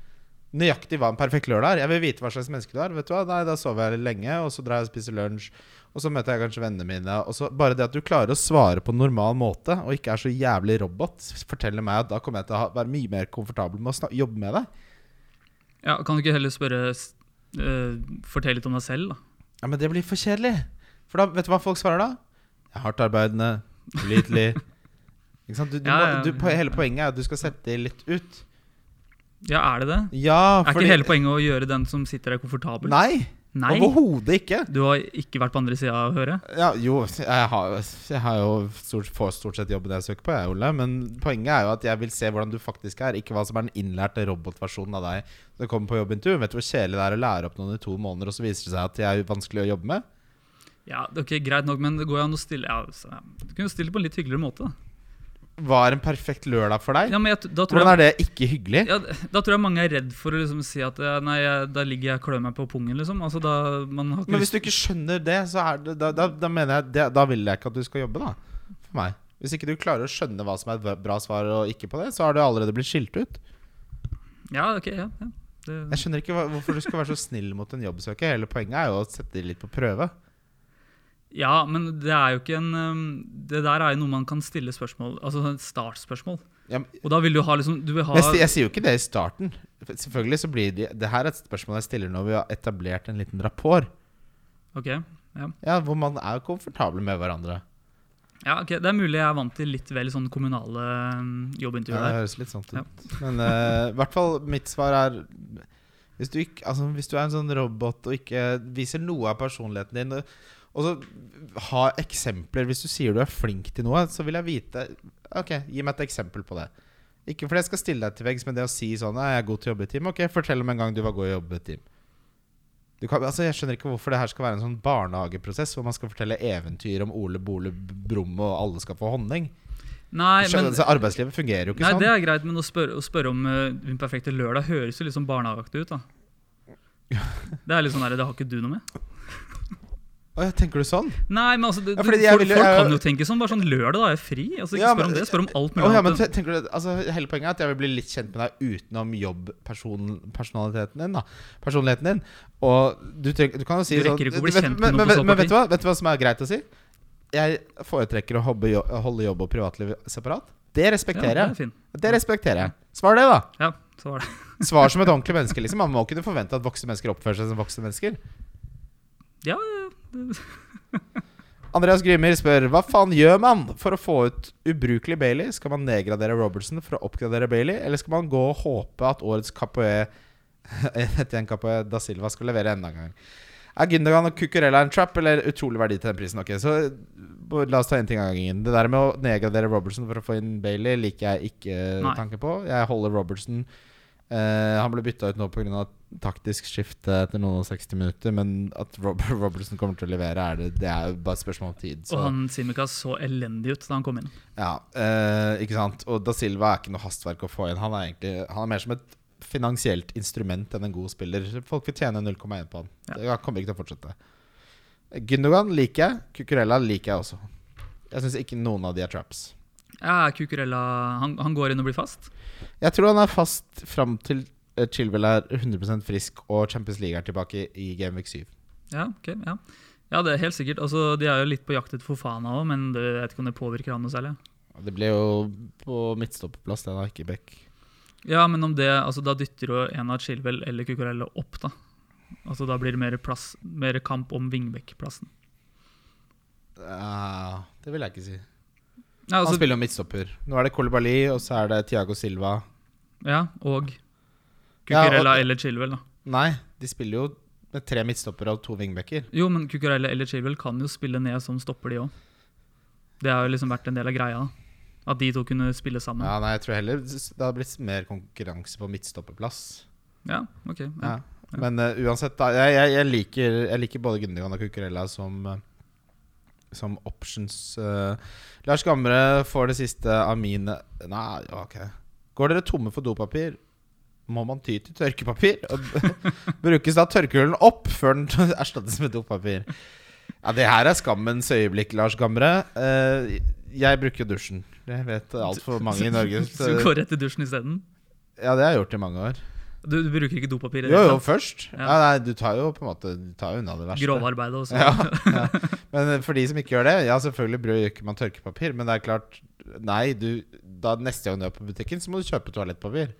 Nøyaktig hva en perfekt lørdag er. Jeg vil vite hva slags menneske du er. Vet du hva? Nei, Da sover jeg lenge, og så drar jeg og spiser lunsj. Og så møter jeg kanskje vennene mine. Og så Bare det at du klarer å svare på en normal måte, og ikke er så jævlig robot, forteller meg at da kommer jeg til å være mye mer komfortabel med å jobbe med deg. Ja, Kan du ikke heller spørre uh, Fortell litt om deg selv, da? Ja, Men det blir for kjedelig. For da, vet du hva folk svarer da? Jeg er hardtarbeidende, pålitelig ikke sant? Du, du ja, ja. Må, hele poenget er at du skal sette det litt ut. Ja, er det det? Ja, er ikke hele poenget å gjøre den som sitter der, komfortabel? Nei, Nei. Overhodet ikke. Du har ikke vært på andre sida av høret? Ja, jo, jeg har, jeg har jo stort, får stort sett jobben jeg søker på, jeg, Ole. Men poenget er jo at jeg vil se hvordan du faktisk er, ikke hva som er den innlærte robotversjonen av deg når du kommer på jobbintervju. Vet du hvor kjedelig det er å lære opp noen i to måneder, og så viser det seg at de er vanskelig å jobbe med? Ja, ok, Greit nok, men det går jo an å stille ja, Du kunne stille på en litt hyggeligere måte. da var en perfekt lørdag for deg? Ja, jeg, Hvordan er det ikke hyggelig? Ja, da tror jeg mange er redd for å liksom si at Nei, jeg, da ligger jeg og klør meg på pungen. Liksom. Altså, da, Men hvis du ikke skjønner det, så er det, da, da, da, mener jeg det, Da vil jeg ikke at du skal jobbe, da. For meg. Hvis ikke du klarer å skjønne hva som er et bra svar og ikke på det, så har du allerede blitt skilt ut. Ja, ok, ja, ja. Det... Jeg skjønner ikke hvorfor du skal være så snill mot en jobbsøker. Hele poenget er jo å sette dem litt på prøve. Ja, men det er jo ikke en um, Det der er jo noe man kan stille spørsmål Altså et startspørsmål. Ja, og da vil du ha liksom du vil ha jeg, jeg, sier jo ikke det i starten. Selvfølgelig så blir det Det her er et spørsmål jeg stiller når vi har etablert en liten rapport. Ok, ja. ja Hvor man er komfortable med hverandre. Ja, ok, Det er mulig jeg er vant til litt vel sånn kommunale um, jobbintervjuer. Ja, det høres litt sånn ut. Ja. Men uh, i hvert fall mitt svar er hvis du, ikke, altså, hvis du er en sånn robot og ikke viser noe av personligheten din og så ha eksempler. Hvis du sier du er flink til noe, så vil jeg vite Ok, gi meg et eksempel på det. Ikke fordi jeg skal stille deg til veggs, men det å si sånn Jeg er god til å jobbe i team. Ok, fortell om en gang du var god til å jobbe i team. Kan, altså jeg skjønner ikke hvorfor det her skal være en sånn barnehageprosess hvor man skal fortelle eventyr om Ole Bole Brumm og alle skal få honning. Nei, skjønner, men, arbeidslivet fungerer jo ikke nei, sånn. Det er greit, men å spørre, å spørre om uh, Min perfekte lørdag høres jo litt sånn barnehageaktig ut. da Det er litt sånn der, det har ikke du noe med. Å, tenker du sånn? Nei, men altså du, ja, folk, ville, folk, kan jo tenke sånn. Bare sånn lørdag, da er jeg fri. Altså, ikke ja, spør om det, spør om alt mulig. Oh, ja, men du, altså, hele poenget er at jeg vil bli litt kjent med deg utenom jobbpersonaliteten din. da Personligheten din. Og du, du kan jo si sånn å på så Men vet du, hva, vet du hva som er greit å si? Jeg foretrekker å holde jobb og privatliv separat. Det respekterer jeg. Ja, det, respekterer jeg. Svar det, da. Ja, Svar det Svar som et ordentlig menneske. Liksom. Man må kunne forvente at voksne mennesker oppfører seg som voksne mennesker. Ja, Andreas Grimmer spør Hva faen gjør man for å få ut ubrukelig Bailey? Skal man nedgradere Robertson for å oppgradere Bailey, eller skal man gå og håpe at årets Capoe en Capoe da Silva skal levere enda en gang? Er Gündogan og Cucurella en trap eller utrolig verdi til den prisen? Ok, så La oss ta én ting av gangen. Det der med å nedgradere Robertson for å få inn Bailey liker jeg ikke Nei. tanken på. Jeg holder Robertson Uh, han ble bytta ut nå pga. Taktisk skifte etter noen og 60 minutter, men at Robert Robertson kommer til å levere, er det, det er bare et spørsmål om tid. Så. Og han Simikaz så elendig ut da han kom inn. Ja, eh, ikke sant Og Da Silva er ikke noe hastverk å få inn. Han er egentlig Han er mer som et finansielt instrument enn en god spiller. Folk vil tjene 0,1 på han. Ja. Det kommer ikke til å fortsette. Gundogan liker jeg. Kukurella liker jeg også. Jeg syns ikke noen av de er traps. Ja, Cucurella han, han går inn og blir fast. Jeg tror han er fast fram til eh, Chilwell er 100% frisk og Champions League er tilbake i Game Week 7. Ja, okay, ja. ja, det er helt sikkert. Altså, de er jo litt på jakt etter Fofana òg, men det, jeg vet ikke om det påvirker han noe særlig. Det ble jo på midtstoppeplass, det da, ikke Beck. Ja, men om det, altså, da dytter jo en av Chilwell eller Cucurella opp, da. Altså, da blir det mer, plass, mer kamp om Vingbekk-plassen. Ja, det vil jeg ikke si. Ja, Han altså, spiller jo midtstopper. Nå er det Kolibali, og så er det Tiago Silva. ja, og Cucurella og- eller Chilwell, da. Nei, de spiller jo med tre midtstoppere og to wingbacker. Jo, men Cucurella eller Chilwell kan jo spille ned som stopper, de òg. Det har jo liksom vært en del av greia. At de to kunne spille sammen. Ja, nei, jeg tror heller det har blitt mer konkurranse på midtstopperplass. Ja, ok. Ja. Ja. Men uh, uansett, da. Jeg, jeg, jeg, liker, jeg liker både Gundergan og Cucurella som eh, Som options. Uh, Lars Gamre får det siste av mine Nei, ok. Går dere tomme for dopapir, må man ty til tørkepapir. Og Brukes da tørkehullen opp før den erstattes med dopapir? Ja, det her er skammens øyeblikk, Lars Gamre. Eh, jeg bruker dusjen. Det vet altfor mange i Norge. Så du går rett i dusjen isteden? Ja, det har jeg gjort i mange år. Du, du bruker ikke dopapir? Jo, jo, først. Ja. Ja, nei, du tar jo på en måte Du tar unna det verste. Grovarbeidet også. Ja, ja. Men for de som ikke gjør det Ja, selvfølgelig bruker man tørkepapir, men det er klart Nei, du da neste gang du er på butikken, så må du kjøpe toalettpapir.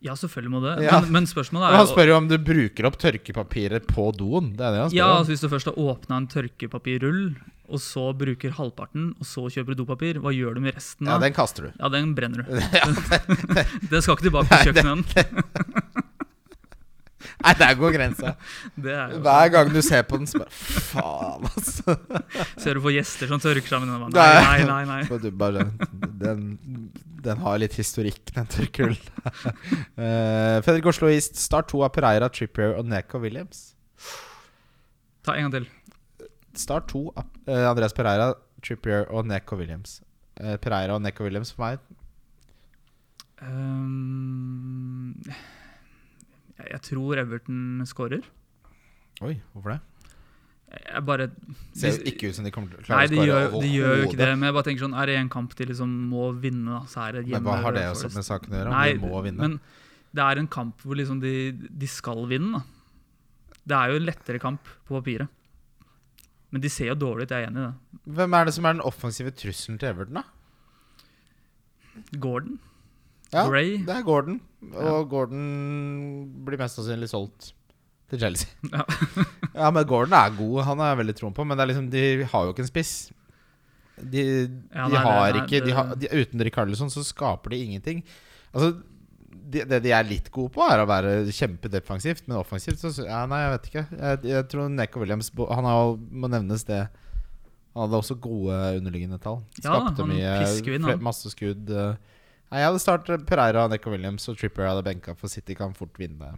Ja, selvfølgelig må det. Ja. Men, men spørsmålet er er han spør jo om du bruker opp tørkepapiret på doen. Det er det han spør ja, om. altså Hvis du først har åpna en tørkepapirrull, og så bruker halvparten, og så kjøper du dopapir, hva gjør du med resten? Ja, da? den kaster du. Ja, den brenner du. Ja, Det skal ikke tilbake på Nei, kjøkkenet. Nei, der går grensa. Det er Hver gang du ser på den, spør Faen, altså. Ser du på gjester som tørker seg med den? Nei. Nei, nei, nei. Den, den har litt historikk, den tørkerullen. uh, Fredrik Osloist, start to av Pereira, Trippier og Neko Williams. Ta en gang til. Start to av uh, Andreas Pereira, Trippier og Neko Williams. Uh, Pereira og Neko Williams for meg. um, jeg, jeg tror Everton scorer. Oi, hvorfor det? Jeg bare Ser jo ikke ut som de kommer til å Nei, klare de å skåre de gjør jo ikke det. Men jeg bare tenker sånn Er det en kamp de liksom må vinne, så er det hjemme. Men hva har det også med saken å gjøre? Nei, de må vinne? men det er en kamp hvor liksom de, de skal vinne. Da. Det er jo en lettere kamp på papiret. Men de ser jo dårlig ut, jeg er enig i det. Hvem er det som er den offensive trusselen til Everton, da? Gordon, Ja, Gray det er Gordon. Og Gordon blir mest sannsynlig solgt til Chelsea. Ja. ja, men Gordon er god. Han har jeg veldig troen på. Men det er liksom, de har jo ikke en spiss. De, Ja, de nei, har nei, ikke de har, de, Uten Rikarlison så skaper de ingenting. Altså de, Det de er litt gode på, er å være kjempedefensivt, men offensivt så ja, Nei, jeg vet ikke. Jeg, jeg tror Neko Williams Han har, må nevnes det. Han hadde også gode underliggende tall. Ja, Skapte han mye inn, Masse skudd. eh. Nei, jeg hadde startet Pereira, Neko Williams og Tripper hadde benka, for City kan fort vinne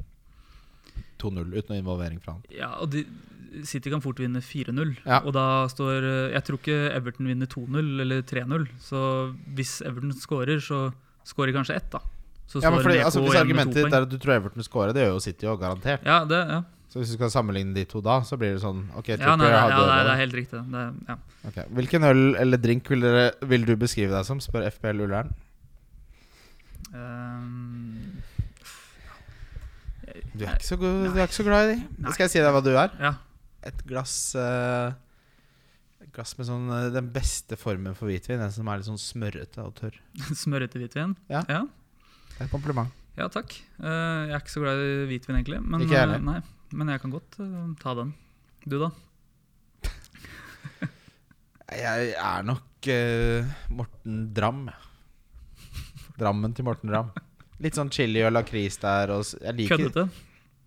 2-0 uten involvering fra han. Ja, og de, City kan fort vinne 4-0. Ja. Og da står eh, Jeg tror ikke Everton vinner 2-0 eller 3-0. Så hvis Everton scorer, så scorer kanskje ett, da. Ja, men fordi, altså, Hvis argumentet ditt er at du tror Everton scorer, det gjør jo City òg, garantert. Ja, det, ja. Så hvis du skal sammenligne de to da, så blir det sånn Ok, Ja, nei, ja, nei, det er helt riktig. Det, ja. okay. Hvilken øl eller drink vil, dere, vil du beskrive deg som? Spør FPL Ullern. Ehm, Du er ikke så, god, du er ikke så glad i de. Nå Skal jeg si deg hva du er? ja. Et glass uh, Et glass med sånn eh, den beste formen for hvitvin. Den som er litt sånn smørrete og tørr. Smørrete hvitvin. Ja. ja. Det er et kompliment. Ja, takk. Uh, jeg er ikke så glad i hvitvin, egentlig. Men, Ikke jeg nei, men jeg kan godt ta den. Du, da? Jeg er nok Morten Dram. Drammen til Morten Dram. Litt sånn chili og lakris der. Og jeg liker, Køddete?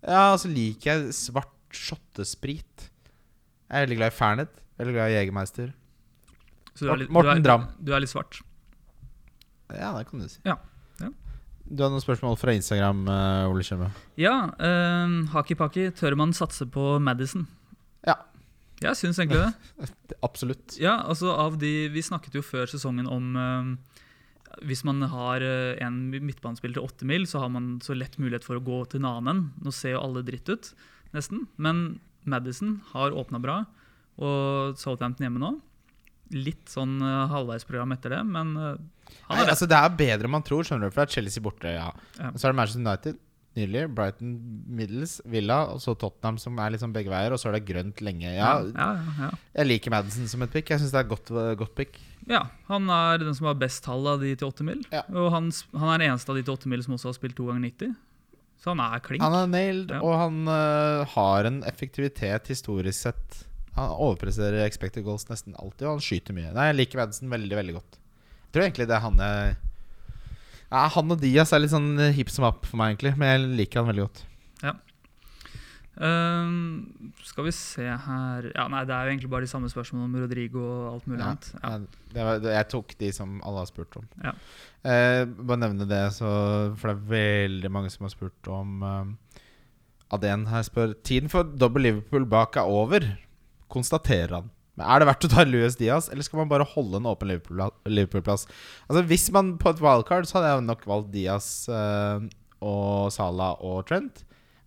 ja, og så liker jeg svart shottesprit. Jeg er veldig glad i Fernet. Veldig glad i Jegermeister. Så du er litt- Morten du er, Dram. Du er litt svart? Ja, det kan du si. Ja, ja. Du har noen spørsmål fra Instagram, eh, Ole Kjømme. Ja, uh, Haki-Paki, tør man satse på Madison? Ja. Jeg syns egentlig det. Absolutt. Ja, altså av de Vi snakket jo før sesongen om eh, Hvis man har eh, en midtbanespiller til åtte mil, så har man så lett mulighet for å gå til en annen. Nå ser jo alle dritt ut, nesten. Men Madison har åpna bra, og Southampton hjemme nå. Litt sånn uh, halvveisprogram etter det, men han han Nei, er altså, det er bedre enn man tror, skjønner du. For det er Chelsea borte, ja. Ja. Så er det Manchester United, nydelig. Brighton, Middles, Villa, og så Tottenham, som er liksom begge veier. Og så er det grønt lenge. Ja, ja, ja, jeg liker Madison som et pick. Jeg syns det er et godt, godt pick. Ja, han er den som har best tall av de til 8 mil. Og han, han er den eneste av de til 8 mil som også har spilt to ganger 90. Så han er klink. Han er nailed, og han uh, har en effektivitet historisk sett. Han overpresterer expected goals nesten alltid, og han skyter mye. Nei, Jeg liker Madison veldig veldig godt. Jeg tror egentlig det er han jeg ja, Han og Diaz er litt sånn hip som app for meg, egentlig. Men jeg liker han veldig godt. Ehm, skal vi se her Ja, nei, Det er jo egentlig bare de samme spørsmålene om Rodrigo og alt mulig Ja, annet. Ja. ja, det var, jeg tok de som alle har spurt om. Ja. Uh, bare nevne det, så, for det er veldig mange som har spurt om uh, Aden her spør Tiden for dobbel Liverpool bak er over, konstaterer han. Men Er det verdt å ta Louis Diaz, eller skal man bare holde en åpen Liverpool- Liverpool-plass? Altså Hvis man på et wildcard, så hadde jeg nok valgt Diaz eh, og Salah og Trent.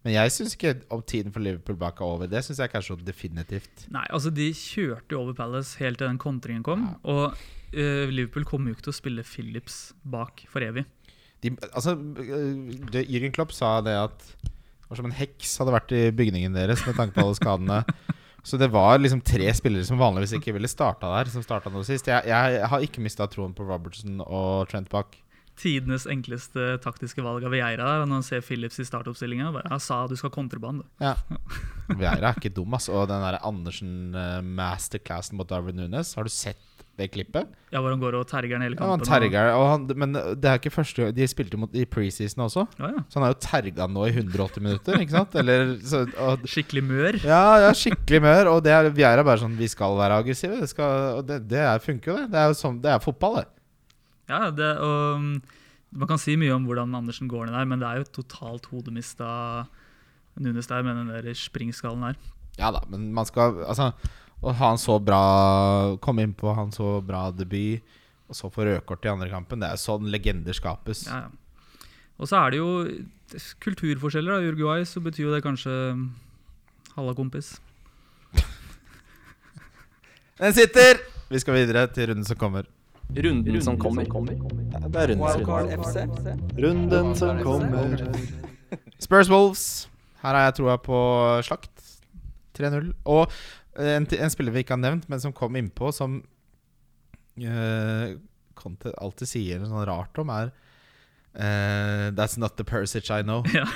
Men jeg syns ikke om tiden for Liverpool bak er over. Det syns jeg kanskje er definitivt. Nei, altså De kjørte jo over Palace helt til den kontringen kom. Og eh, Liverpool kommer jo ikke til å spille Phillips bak for evig. de, altså, øh, Jürgen Klopp sa det at det var som en heks hadde vært i bygningen deres med tanke på alle skadene. Så det var liksom tre spillere som vanligvis ikke ville starta der, som starta nå sist. Jeg, jeg har ikke mista troen på Robertson og Trent bak. Tidenes enkleste taktiske valg av Vieira der. Når han ser Phillips i startoppstillinga, bare jeg sa du skal kontrabande. Ja. Vieira er ikke dum, ass. Og den der Andersen uh, masterclassen mot Darwin Nunes, har du sett det klippet? Ja, Hvor han går og terger den hele kampen. Ja, han terger, og han, men det er ikke første gang De spilte mot i preseason også, Ja, ja. så han har jo terga nå i 180 minutter, ikke sant? Eller, så, og, Skikkelig mør. Ja, ja, skikkelig mør. Og det er, vi er bare sånn Vi skal være aggressive. Det, skal, og det, det er, funker jo, det. Det er jo sånn, det er fotball, det. Ja, det, og Man kan si mye om hvordan Andersen går ned der, men det er jo totalt hodemista Nunes der med den der springskallen der. Ja da, men man skal Altså, å ha han så bra Komme inn på han så bra debut, og så få rødkort i andre kampen, det er sånn legender skapes. Ja, ja. Og så er det jo kulturforskjeller. da. I Uruguay så betyr jo det kanskje halla, kompis. Den sitter! Vi skal videre til runden som kommer. Runden som kommer. Det er runden som kommer. Runden som kommer. Spurs Wolves. Her har jeg troa på slakt. 3-0. Og en, en spiller vi ikke har nevnt, men som kom innpå, som uh, Conte alltid sier noe sånn rart om, er uh, That's not the Persic I know. Ja.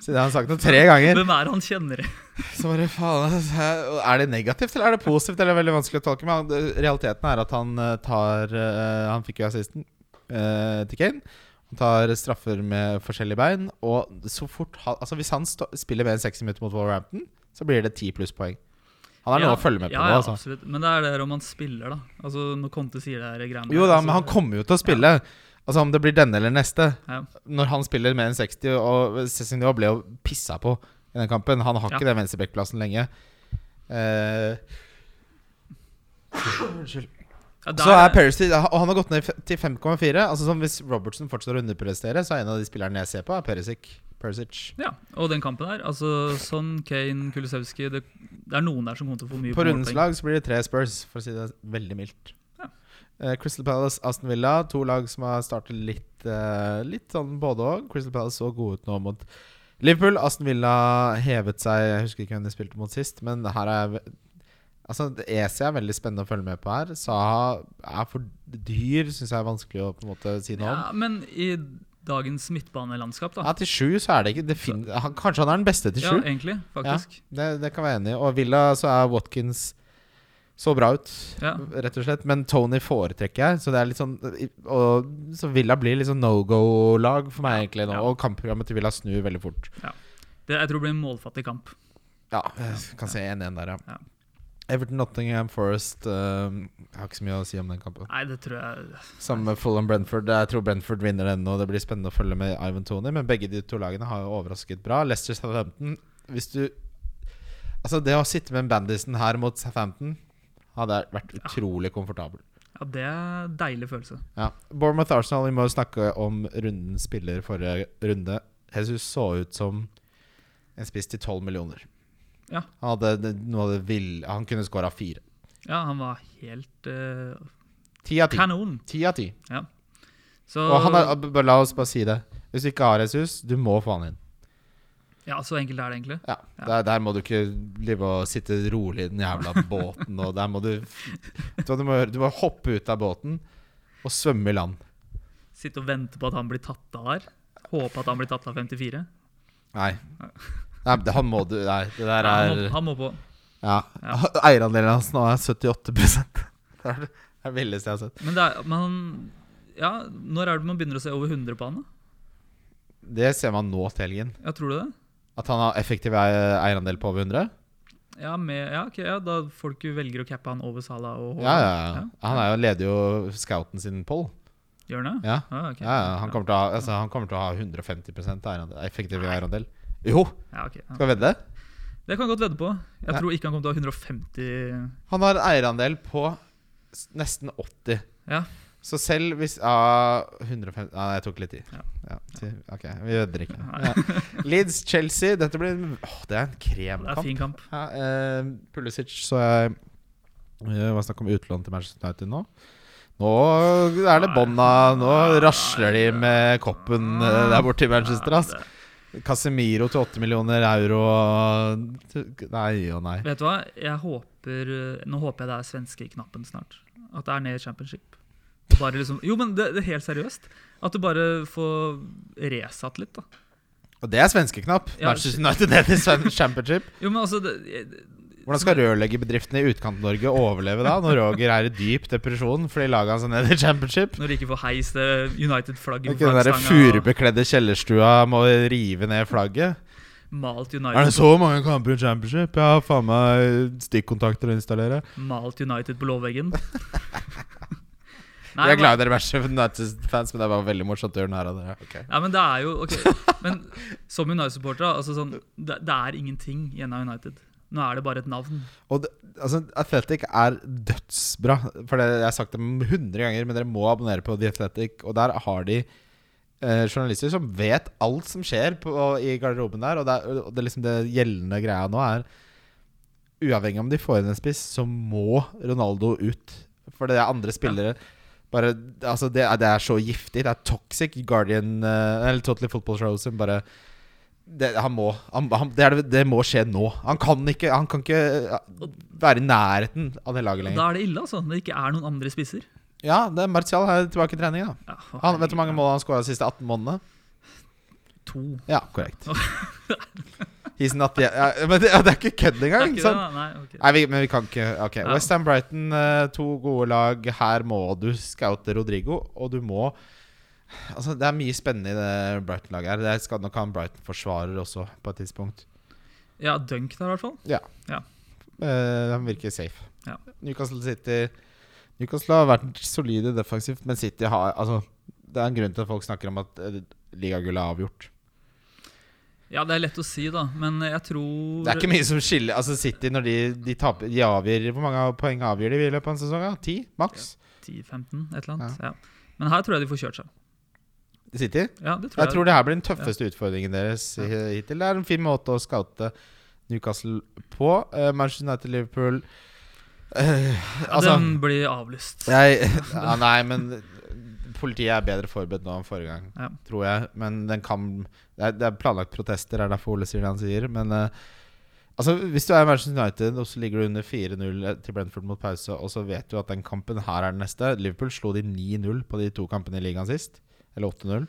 Så det har han sagt noe tre ganger. Hvem er han kjenner? Så bare faen altså, Er det negativt eller er det positivt? Eller er det veldig vanskelig å tolke Men realiteten er at han eh, tar uh, Han fikk jo assisten eh, til Kane. Han tar straffer med forskjellige bein. Og så fort han, Altså Hvis han stå, spiller med en 60 minutter mot Wolverhampton, så blir det 10 plusspoeng. Han er noe å følge med på ja. Ja, Altså. absolutt. Men det er det om han spiller, da. Altså Når Conte sier det her greiene Jo da, altså, men han kommer jo til å spille. Altså Om det blir denne eller neste. Ja. Når han spiller mer enn 60, og Cézinho ble jo pissa på i den kampen. Han har Ja. ikke den venstrebekkplassen lenge. Eh, Unnskyld. Ja, der- Så er Paris Og han har gått ned til 5,4. Altså Hvis Robertson fortsetter å underprestere, så er en av de spillerne jeg ser på, er Perisic. Perisic. Ja, og den kampen her. Altså Son, Kane, Kulisevskij det, det er noen der som kommer til å få mye På rundens lag så blir det tre Spurs, for å si det veldig mildt. Ja. Uh, Crystal Palace, Aston Villa. To lag som har startet litt uh, Litt sånn både òg. Crystal Palace så gode ut nå mot Liverpool. Aston Villa hevet seg Jeg husker ikke hvem de spilte mot sist, men her er Altså EC er veldig spennende å følge med på her. Saha er for dyr, syns jeg er vanskelig å på en måte si noe om. Ja, men i dagens midtbanelandskap, da. Ja, til sju så er det ikke det fin han, Kanskje han er den beste til sju? Ja, egentlig. Faktisk. Det, det kan være enig i. Og Villa så er Watkins så bra ut, Ja. rett og slett. Men Tony foretrekker jeg. Så det er litt sånn og, Så Villa blir litt sånn no go-lag for meg egentlig nå. Ja. Og kampprogrammet til Villa snur veldig fort. Det, jeg tror det blir en målfattig kamp. Ja, jeg kan se 1-1 der, ja. Ja. Everton Nottingham Forest uh, Jeg har ikke så mye å si om den kampen. Nei, det tror jeg Sammen med Fulham Brentford. Jeg tror Brentford vinner den, nå. det blir spennende å følge med Ivan Tony. Men begge de to lagene har jo overrasket bra. Leicester Southampton Hvis du Altså, det å sitte med en bandisen her mot Southampton hadde vært utrolig komfortabel. Ja, det er en deilig følelse. Ja. Bournemouth Arsenal, vi må snakke om runden spiller forrige runde. Jesus så ut som en spiss til 12 millioner. Ja. Han hadde det vill Han kunne skåra fire. Ja, han var helt uh, Ti av ti. kanon. Ti av ti. Så Og han er, la oss bare si det. Hvis du ikke har Jesus, du må få han inn. Ja, så enkelt er det egentlig. Ja, Ja. Der, der må du ikke live og sitte rolig i den jævla båten. Og der må du du må? Du må hoppe ut av båten og svømme i land. Sitte og vente på at han blir tatt av her. Håpe at han blir tatt av 54. Nei. Nei, det- han må du Nei, det der Ja, han, er må, han må på. Ja. Ja. Eierandelen hans nå er 78 Det er det er villeste jeg har sett. Men er, man, ja, når er det man begynner å se over 100 på han? da? Det ser man nå til helgen. Ja, tror du det? At han har effektiv eier- eierandel på over 100? Ja, med, ja, ok, ja, da folk velger å cappe han over Sala og Ja, Haaland. ja, ja. Han er jo leder jo scouten sin, poll. Gjør han det? Ja. Ah, okay. Han, kommer ha, altså, han kommer til å ha 150% eierandel, effektiv eierandel. Jo! Ja, okay, ja. Skal vi vedde? Det kan jeg godt vedde på. Jeg tror ikke han kommer til å ha 150 Han har eierandel på nesten 80. Ja. Så selv hvis ja, 150 Nei, jeg tok litt tid. Ja. Ja, ok, vi vedder ikke. Ja. Leeds-Chelsea. Dette blir åh, Det er en kremkamp. Det er en fin kamp. Eh, Pulisic så jeg Det var snakk om utlån til Manchester United nå. Nå er det bånda Nå rasler de med koppen eh, der borte i Manchester. Ass. Casemiro til 8 millioner euro Nei og nei. Vet du hva? Jeg håper Nå håper jeg det er svenskeknappen snart. At det er ned i championship. Bare liksom, jo, men det, det er helt seriøst. At du bare får resatt litt, da. Og det er svenskeknapp. Ja, Manchester United ned i Championship. Jo, men altså det, Hvordan skal rørleggerbedriftene i Utkant-Norge overleve da, når Roger er i dyp depresjon fordi laget hans er nede i Championship? Når de ikke får heist det United-flagget Ikke den der furubekledde kjellerstua må rive ned flagget. Malt Er det så mange kamper i Championship? Jeg har faen meg stikkontakter å installere. malt United på låvveggen. Jeg er glad i dere Manchester United-fans, men det var veldig morsomt å gjøre narr av dere. Okay. Ja, men det er jo okay. Men som United-supporter, altså sånn, det, det er ingenting igjen av United. Nå er det bare et navn. Og det, altså, Athletic er dødsbra. For det, Jeg har sagt det 100 ganger, men dere må abonnere på The Athletic. Og der har de eh, journalister som vet alt som skjer på, i garderoben der. Og det, er, og det, liksom det gjeldende greia nå er Uavhengig om de får inn en spiss, så må Ronaldo ut. For det er andre spillere bare, altså det, er, det er så giftig. Det er toxic. Guardian eh, Eller Totally Football Show som bare det, han må, han, han, det, det- det må skje nå. Han kan ikke, han kan ikke eh, være i nærheten av det laget lenger. da er det ille, altså. Når det ikke er noen andre spisser. Ja, det er Martial er tilbake i trening. da Ja, han, Vet du hvor mange mål han skåra de siste 18 månedene? To. Ja, korrekt. He's not yet. Ja, men det, er ikke kødd engang. ikke sant? Nei, okay. Nei, vi, men vi kan ikke Ok, Ja. Westham Brighton, eh, to gode lag. Her må du scoute Rodrigo, og du må Altså, Det er mye spennende i det Brighton-laget her. Det skal nok ha en Brighton-forsvarer også, på et tidspunkt. Ja, Dunk der, i hvert fall. Eh, han virker safe. Ja. Newcastle City Newcastle har vært solide defensivt, men City har Altså, det er en grunn til at folk snakker om at uh, ligagullet er avgjort. Ja, det er lett å si, da, men jeg tror Det er ikke mye som skiller Altså City, når de, de taper De avgir Hvor mange poeng avgir de i løpet av en sesong? Ti? Maks? 10-15, et eller annet. Ja. Men her tror jeg de får kjørt seg. City? Ja, det tror Jeg jeg. tror det her blir den tøffeste utfordringen deres hittil. Det er en fin måte å scoute Newcastle på. Uh, Manchester United, Liverpool uh, Ja, Altså Den blir avlyst. jeg, ja, Nei, men politiet er bedre forberedt nå enn forrige gang, Ja. tror jeg. Men den kan Det er, det er planlagt protester, er derfor Ole sier det han sier. Men uh, altså hvis du er Manchester United, og så ligger du under 4-0 til Brentford mot pause, og så vet du at den kampen her er den neste Liverpool slo de 9-0 på de to kampene i ligaen sist. Eller 8-0.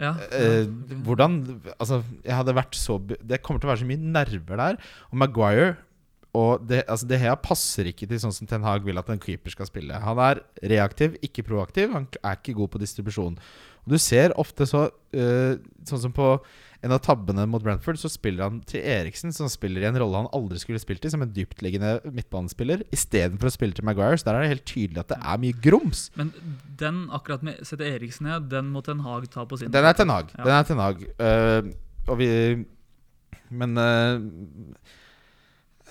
Ja, Eh, ja. hvordan Altså, jeg hadde vært så Det kommer til å være så mye nerver der. Og Maguire Og det, altså det her passer ikke til sånn som Ten Hag vil at en keeper skal spille. Han er reaktiv, ikke proaktiv. Han er ikke god på distribusjon. Og Du ser ofte så øh, Sånn som på en av tabbene mot Brentford, så spiller han til Eriksen, som spiller i en rolle han aldri skulle spilt i, som en dyptliggende midtbanespiller, istedenfor å spille til Maguire. Så der er det helt tydelig at det er mye grums. Men den akkurat med Sette Eriksen ned, den må Ten Hag ta på sin Den er Ten Hag. Ja. Den er Ten Hag. Uh, og vi Men eh,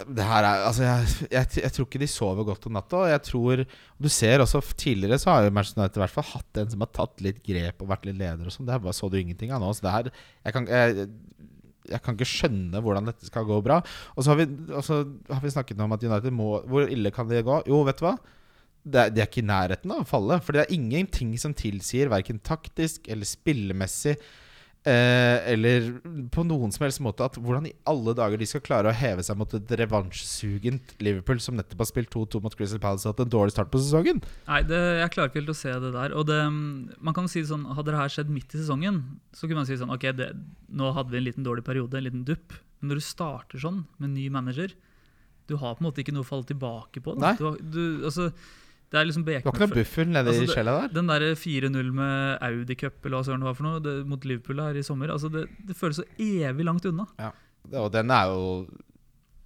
det her er Altså, jeg, jeg, jeg tror ikke de sover godt om natta. Jeg tror Du ser også tidligere så har jo Manchester United i hvert fall hatt en som har tatt litt grep og vært litt leder og sånn. Det her bare så du ingenting av nå. Så det her Jeg kan, jeg, jeg kan ikke skjønne hvordan dette skal gå bra. Og så har vi, så har vi snakket om at United må Hvor ille kan det gå? Jo, vet du hva? Det er, de er ikke i nærheten av å falle. For det er ingenting som tilsier, verken taktisk eller spillemessig eh, eller på noen som helst måte, at hvordan i alle dager de skal klare å heve seg mot et revansjesugent Liverpool som nettopp har spilt 2-2 mot Crystal Palace og hatt en dårlig start på sesongen. Nei, det, jeg klarer ikke helt å se det der. Og det, man kan si sånn, Hadde det her skjedd midt i sesongen, så kunne man si sånn Ok, det, nå hadde vi en liten dårlig periode, en liten dupp. Men når du starter sånn, med ny manager Du har på en måte ikke noe å falle tilbake på. Du, du, altså, det er liksom Det var ikke noe buffer nede Altså, i det- der. Den der 4-0 med Audi Cup eller hva søren det var for noe, det, mot Liverpool her i sommer, altså det, det føles så evig langt unna. Ja, Og den er jo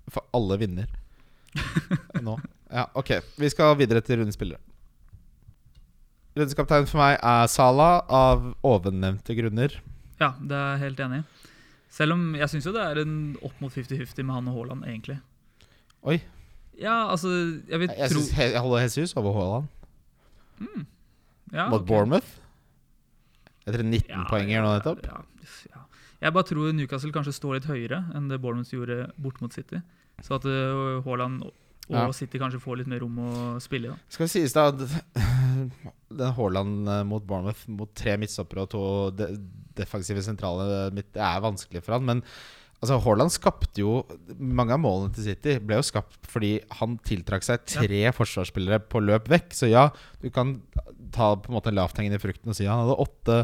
For alle vinner nå. Ja, ok. Vi skal videre til rundens spillere. Rundens kaptein for meg er Salah, av ovennevnte grunner. Ja, det er jeg helt enig i. Selv om jeg syns jo det er en opp mot 50-50 med han og Haaland, egentlig. Oi. Ja, altså Jeg vil Jeg, tro synes, jeg holder Jesus over Haaland ja, mot ok. Bournemouth. Etter en 19 Ja, poenger nå nettopp. Ja, ja. Jeg bare tror Newcastle kanskje står litt høyere enn det Bournemouth gjorde bort mot City. Så at uh, Haaland og Ja. City kanskje får litt mer rom å spille i. da. Skal sies da at den Haaland eh, mot Bournemouth mot tre midtstoppere og to de defensive sentrale midt, Det er vanskelig for han, men altså Haaland skapte jo Mange av målene til City ble jo skapt fordi han tiltrakk seg tre forsvarsspillere på løp vekk. Så ja, du kan ta på en måte en lavthengende frukten og si han hadde åtte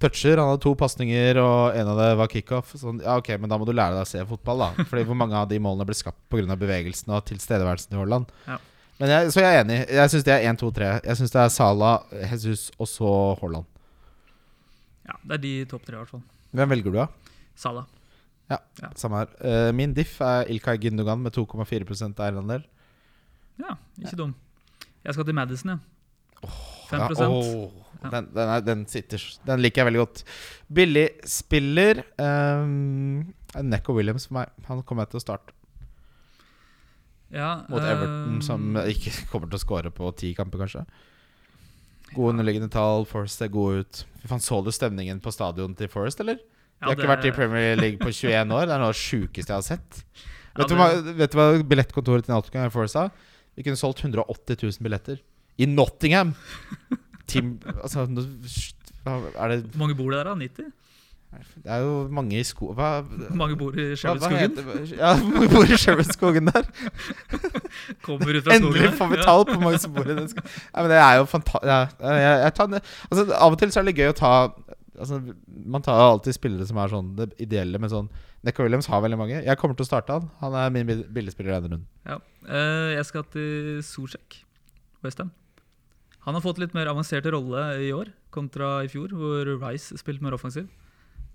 toucher, han hadde to pasninger, og en av det var kickoff. Sånn, ja, ok, men da må du lære deg å se fotball, da. Fordi hvor mange av de målene ble skapt pga. bevegelsen og tilstedeværelsen til Haaland. Ja. Men jeg, så jeg er enig. Jeg syns det er 1, 2, 3. Jeg syns det er Salah, Jesus og så Haaland. Ja, Det er de topp tre, i hvert fall. Hvem velger du, da? Salah. Samme her. Uh, min diff er Ilkay Gündogan med 2,4% eierandel. Ja, ikke dum. Jeg skal til Madison, ja. 5 Ja, oh. Ja. den, den, er, den sitter Den liker jeg veldig godt. Billig spiller um, Neko Williams for meg. Han kommer jeg til å starte ja mot Everton, uh, som ikke kommer til å score på ti kamper, kanskje. Gode underliggende tall. Forest ser gode ut. Fy faen, Så du stemningen på stadion til Forest, eller? Ja, har ikke vært i Premier League på 21 år. Det er noe av det sjukeste jeg har sett. Ja, Vet du, det- hva, vet du hva billettkontoret til Nottingham Forest sa? Vi kunne solgt 180 000 billetter. I Nottingham! Tim, altså Er det mange bor det der, da? 90? Det er jo mange i sko... Hva, mange bor i heter Ja, mange bor i Sherwoodskogen der? Kommer ut fra skogen Endelig får vi tall på hvor mange som bor i den skogen. Ja, men det er jo fantastisk ja, jeg, jeg tar, altså, Av og til så er det gøy å ta altså, Man tar alltid spillere som er sånn det ideelle, men sånn Neco Williams har veldig mange. Jeg kommer til å starte han. Han er min billedspiller denne runden. Ja. Uh, jeg skal til Sosjek, Westham. Han har fått litt mer avanserte rolle i år kontra i fjor, hvor Rice spilte mer offensiv.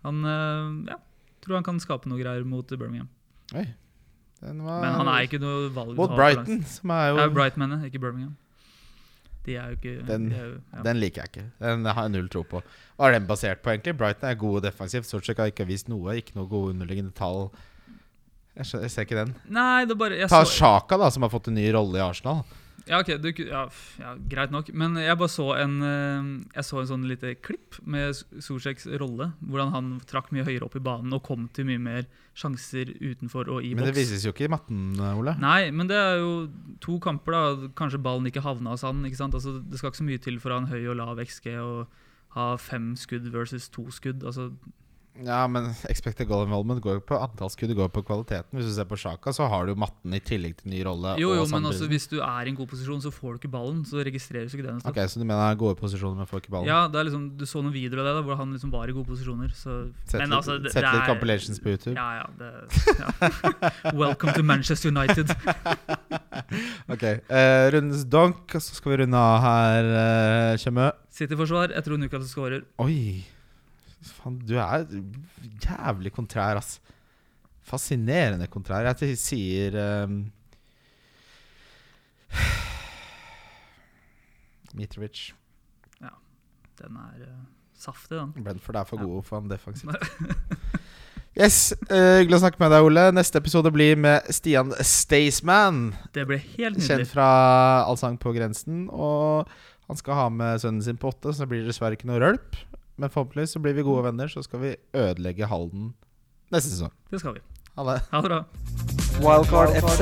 Han uh, ja, tror han kan skape noe greier mot Birmingham. Oi. Var Men han er ikke noe valg Mot Brighton, som er jo Ja, Brighton, mener jeg, ikke Birmingham. De er jo ikke Den- de jo, ja. Den liker jeg ikke. Den har jeg null tro på. Hva er den basert på, egentlig? Brighton er gode defensivt. Sortsjek har ikke vist noe. Ikke noe gode underliggende tall. Jeg, skjønner, jeg ser ikke den. Nei, det bare jeg Ta Sjaka, da, som har fått en ny rolle i Arsenal. Ja, ok, du, ja, ja, Greit nok. Men jeg bare så en eh, Jeg så en sånn lite klipp med Solsjeks rolle. Hvordan han trakk mye høyere opp i banen og kom til mye mer sjanser utenfor og i boks. Men det vises jo ikke i matten, Ole. Nei, men det er jo to kamper, da. Kanskje ballen ikke havna hos han. ikke sant? Altså, det skal ikke så mye til for å ha en høy og lav XG og ha fem skudd versus to skudd. Altså, Ja, men expected goal involvement går jo på antall skudd, går på kvaliteten. Hvis du ser på Sjaka, så har du matten i tillegg til ny rolle. Jo, jo, og men også hvis du er i en god posisjon, så får du ikke ballen. Så registreres ikke det. nesten. Ok, Så du mener han er gode posisjoner, men får ikke ballen? Ja, det er liksom, Du så noen videoer av det, da, hvor han liksom var i gode posisjoner. Så, Sett men litt, altså, det, sett det litt er- compilations på YouTube. Ja, ja, det, ja. Welcome to Manchester United. Ok, Uh, Rundens donk, så skal vi runde av her, uh, Kjemø. City-forsvar. Jeg tror Newcastle skårer. Oi. Faen, du er jævlig kontrær, ass. Fascinerende kontrær. Jeg sier um, Mitrovic. Den er uh, saftig, den. Brentford er for Ja. gode for ham defensivt. Yes, uh, Hyggelig å snakke med deg, Ole. Neste episode blir med Stian Staysman. Det blir helt Kjent fra Allsang på grensen. Og han skal ha med sønnen sin på åtte, så det blir dessverre ikke noe rølp. Men forhåpentligvis så blir vi gode venner, så skal vi ødelegge Halden neste sesong. Det skal vi. Ha det. Ha det bra. Wildcard FC.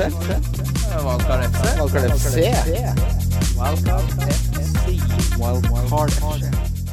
Wildcard FC. Wildcard FC. Wildcard FC. Wildcard FC.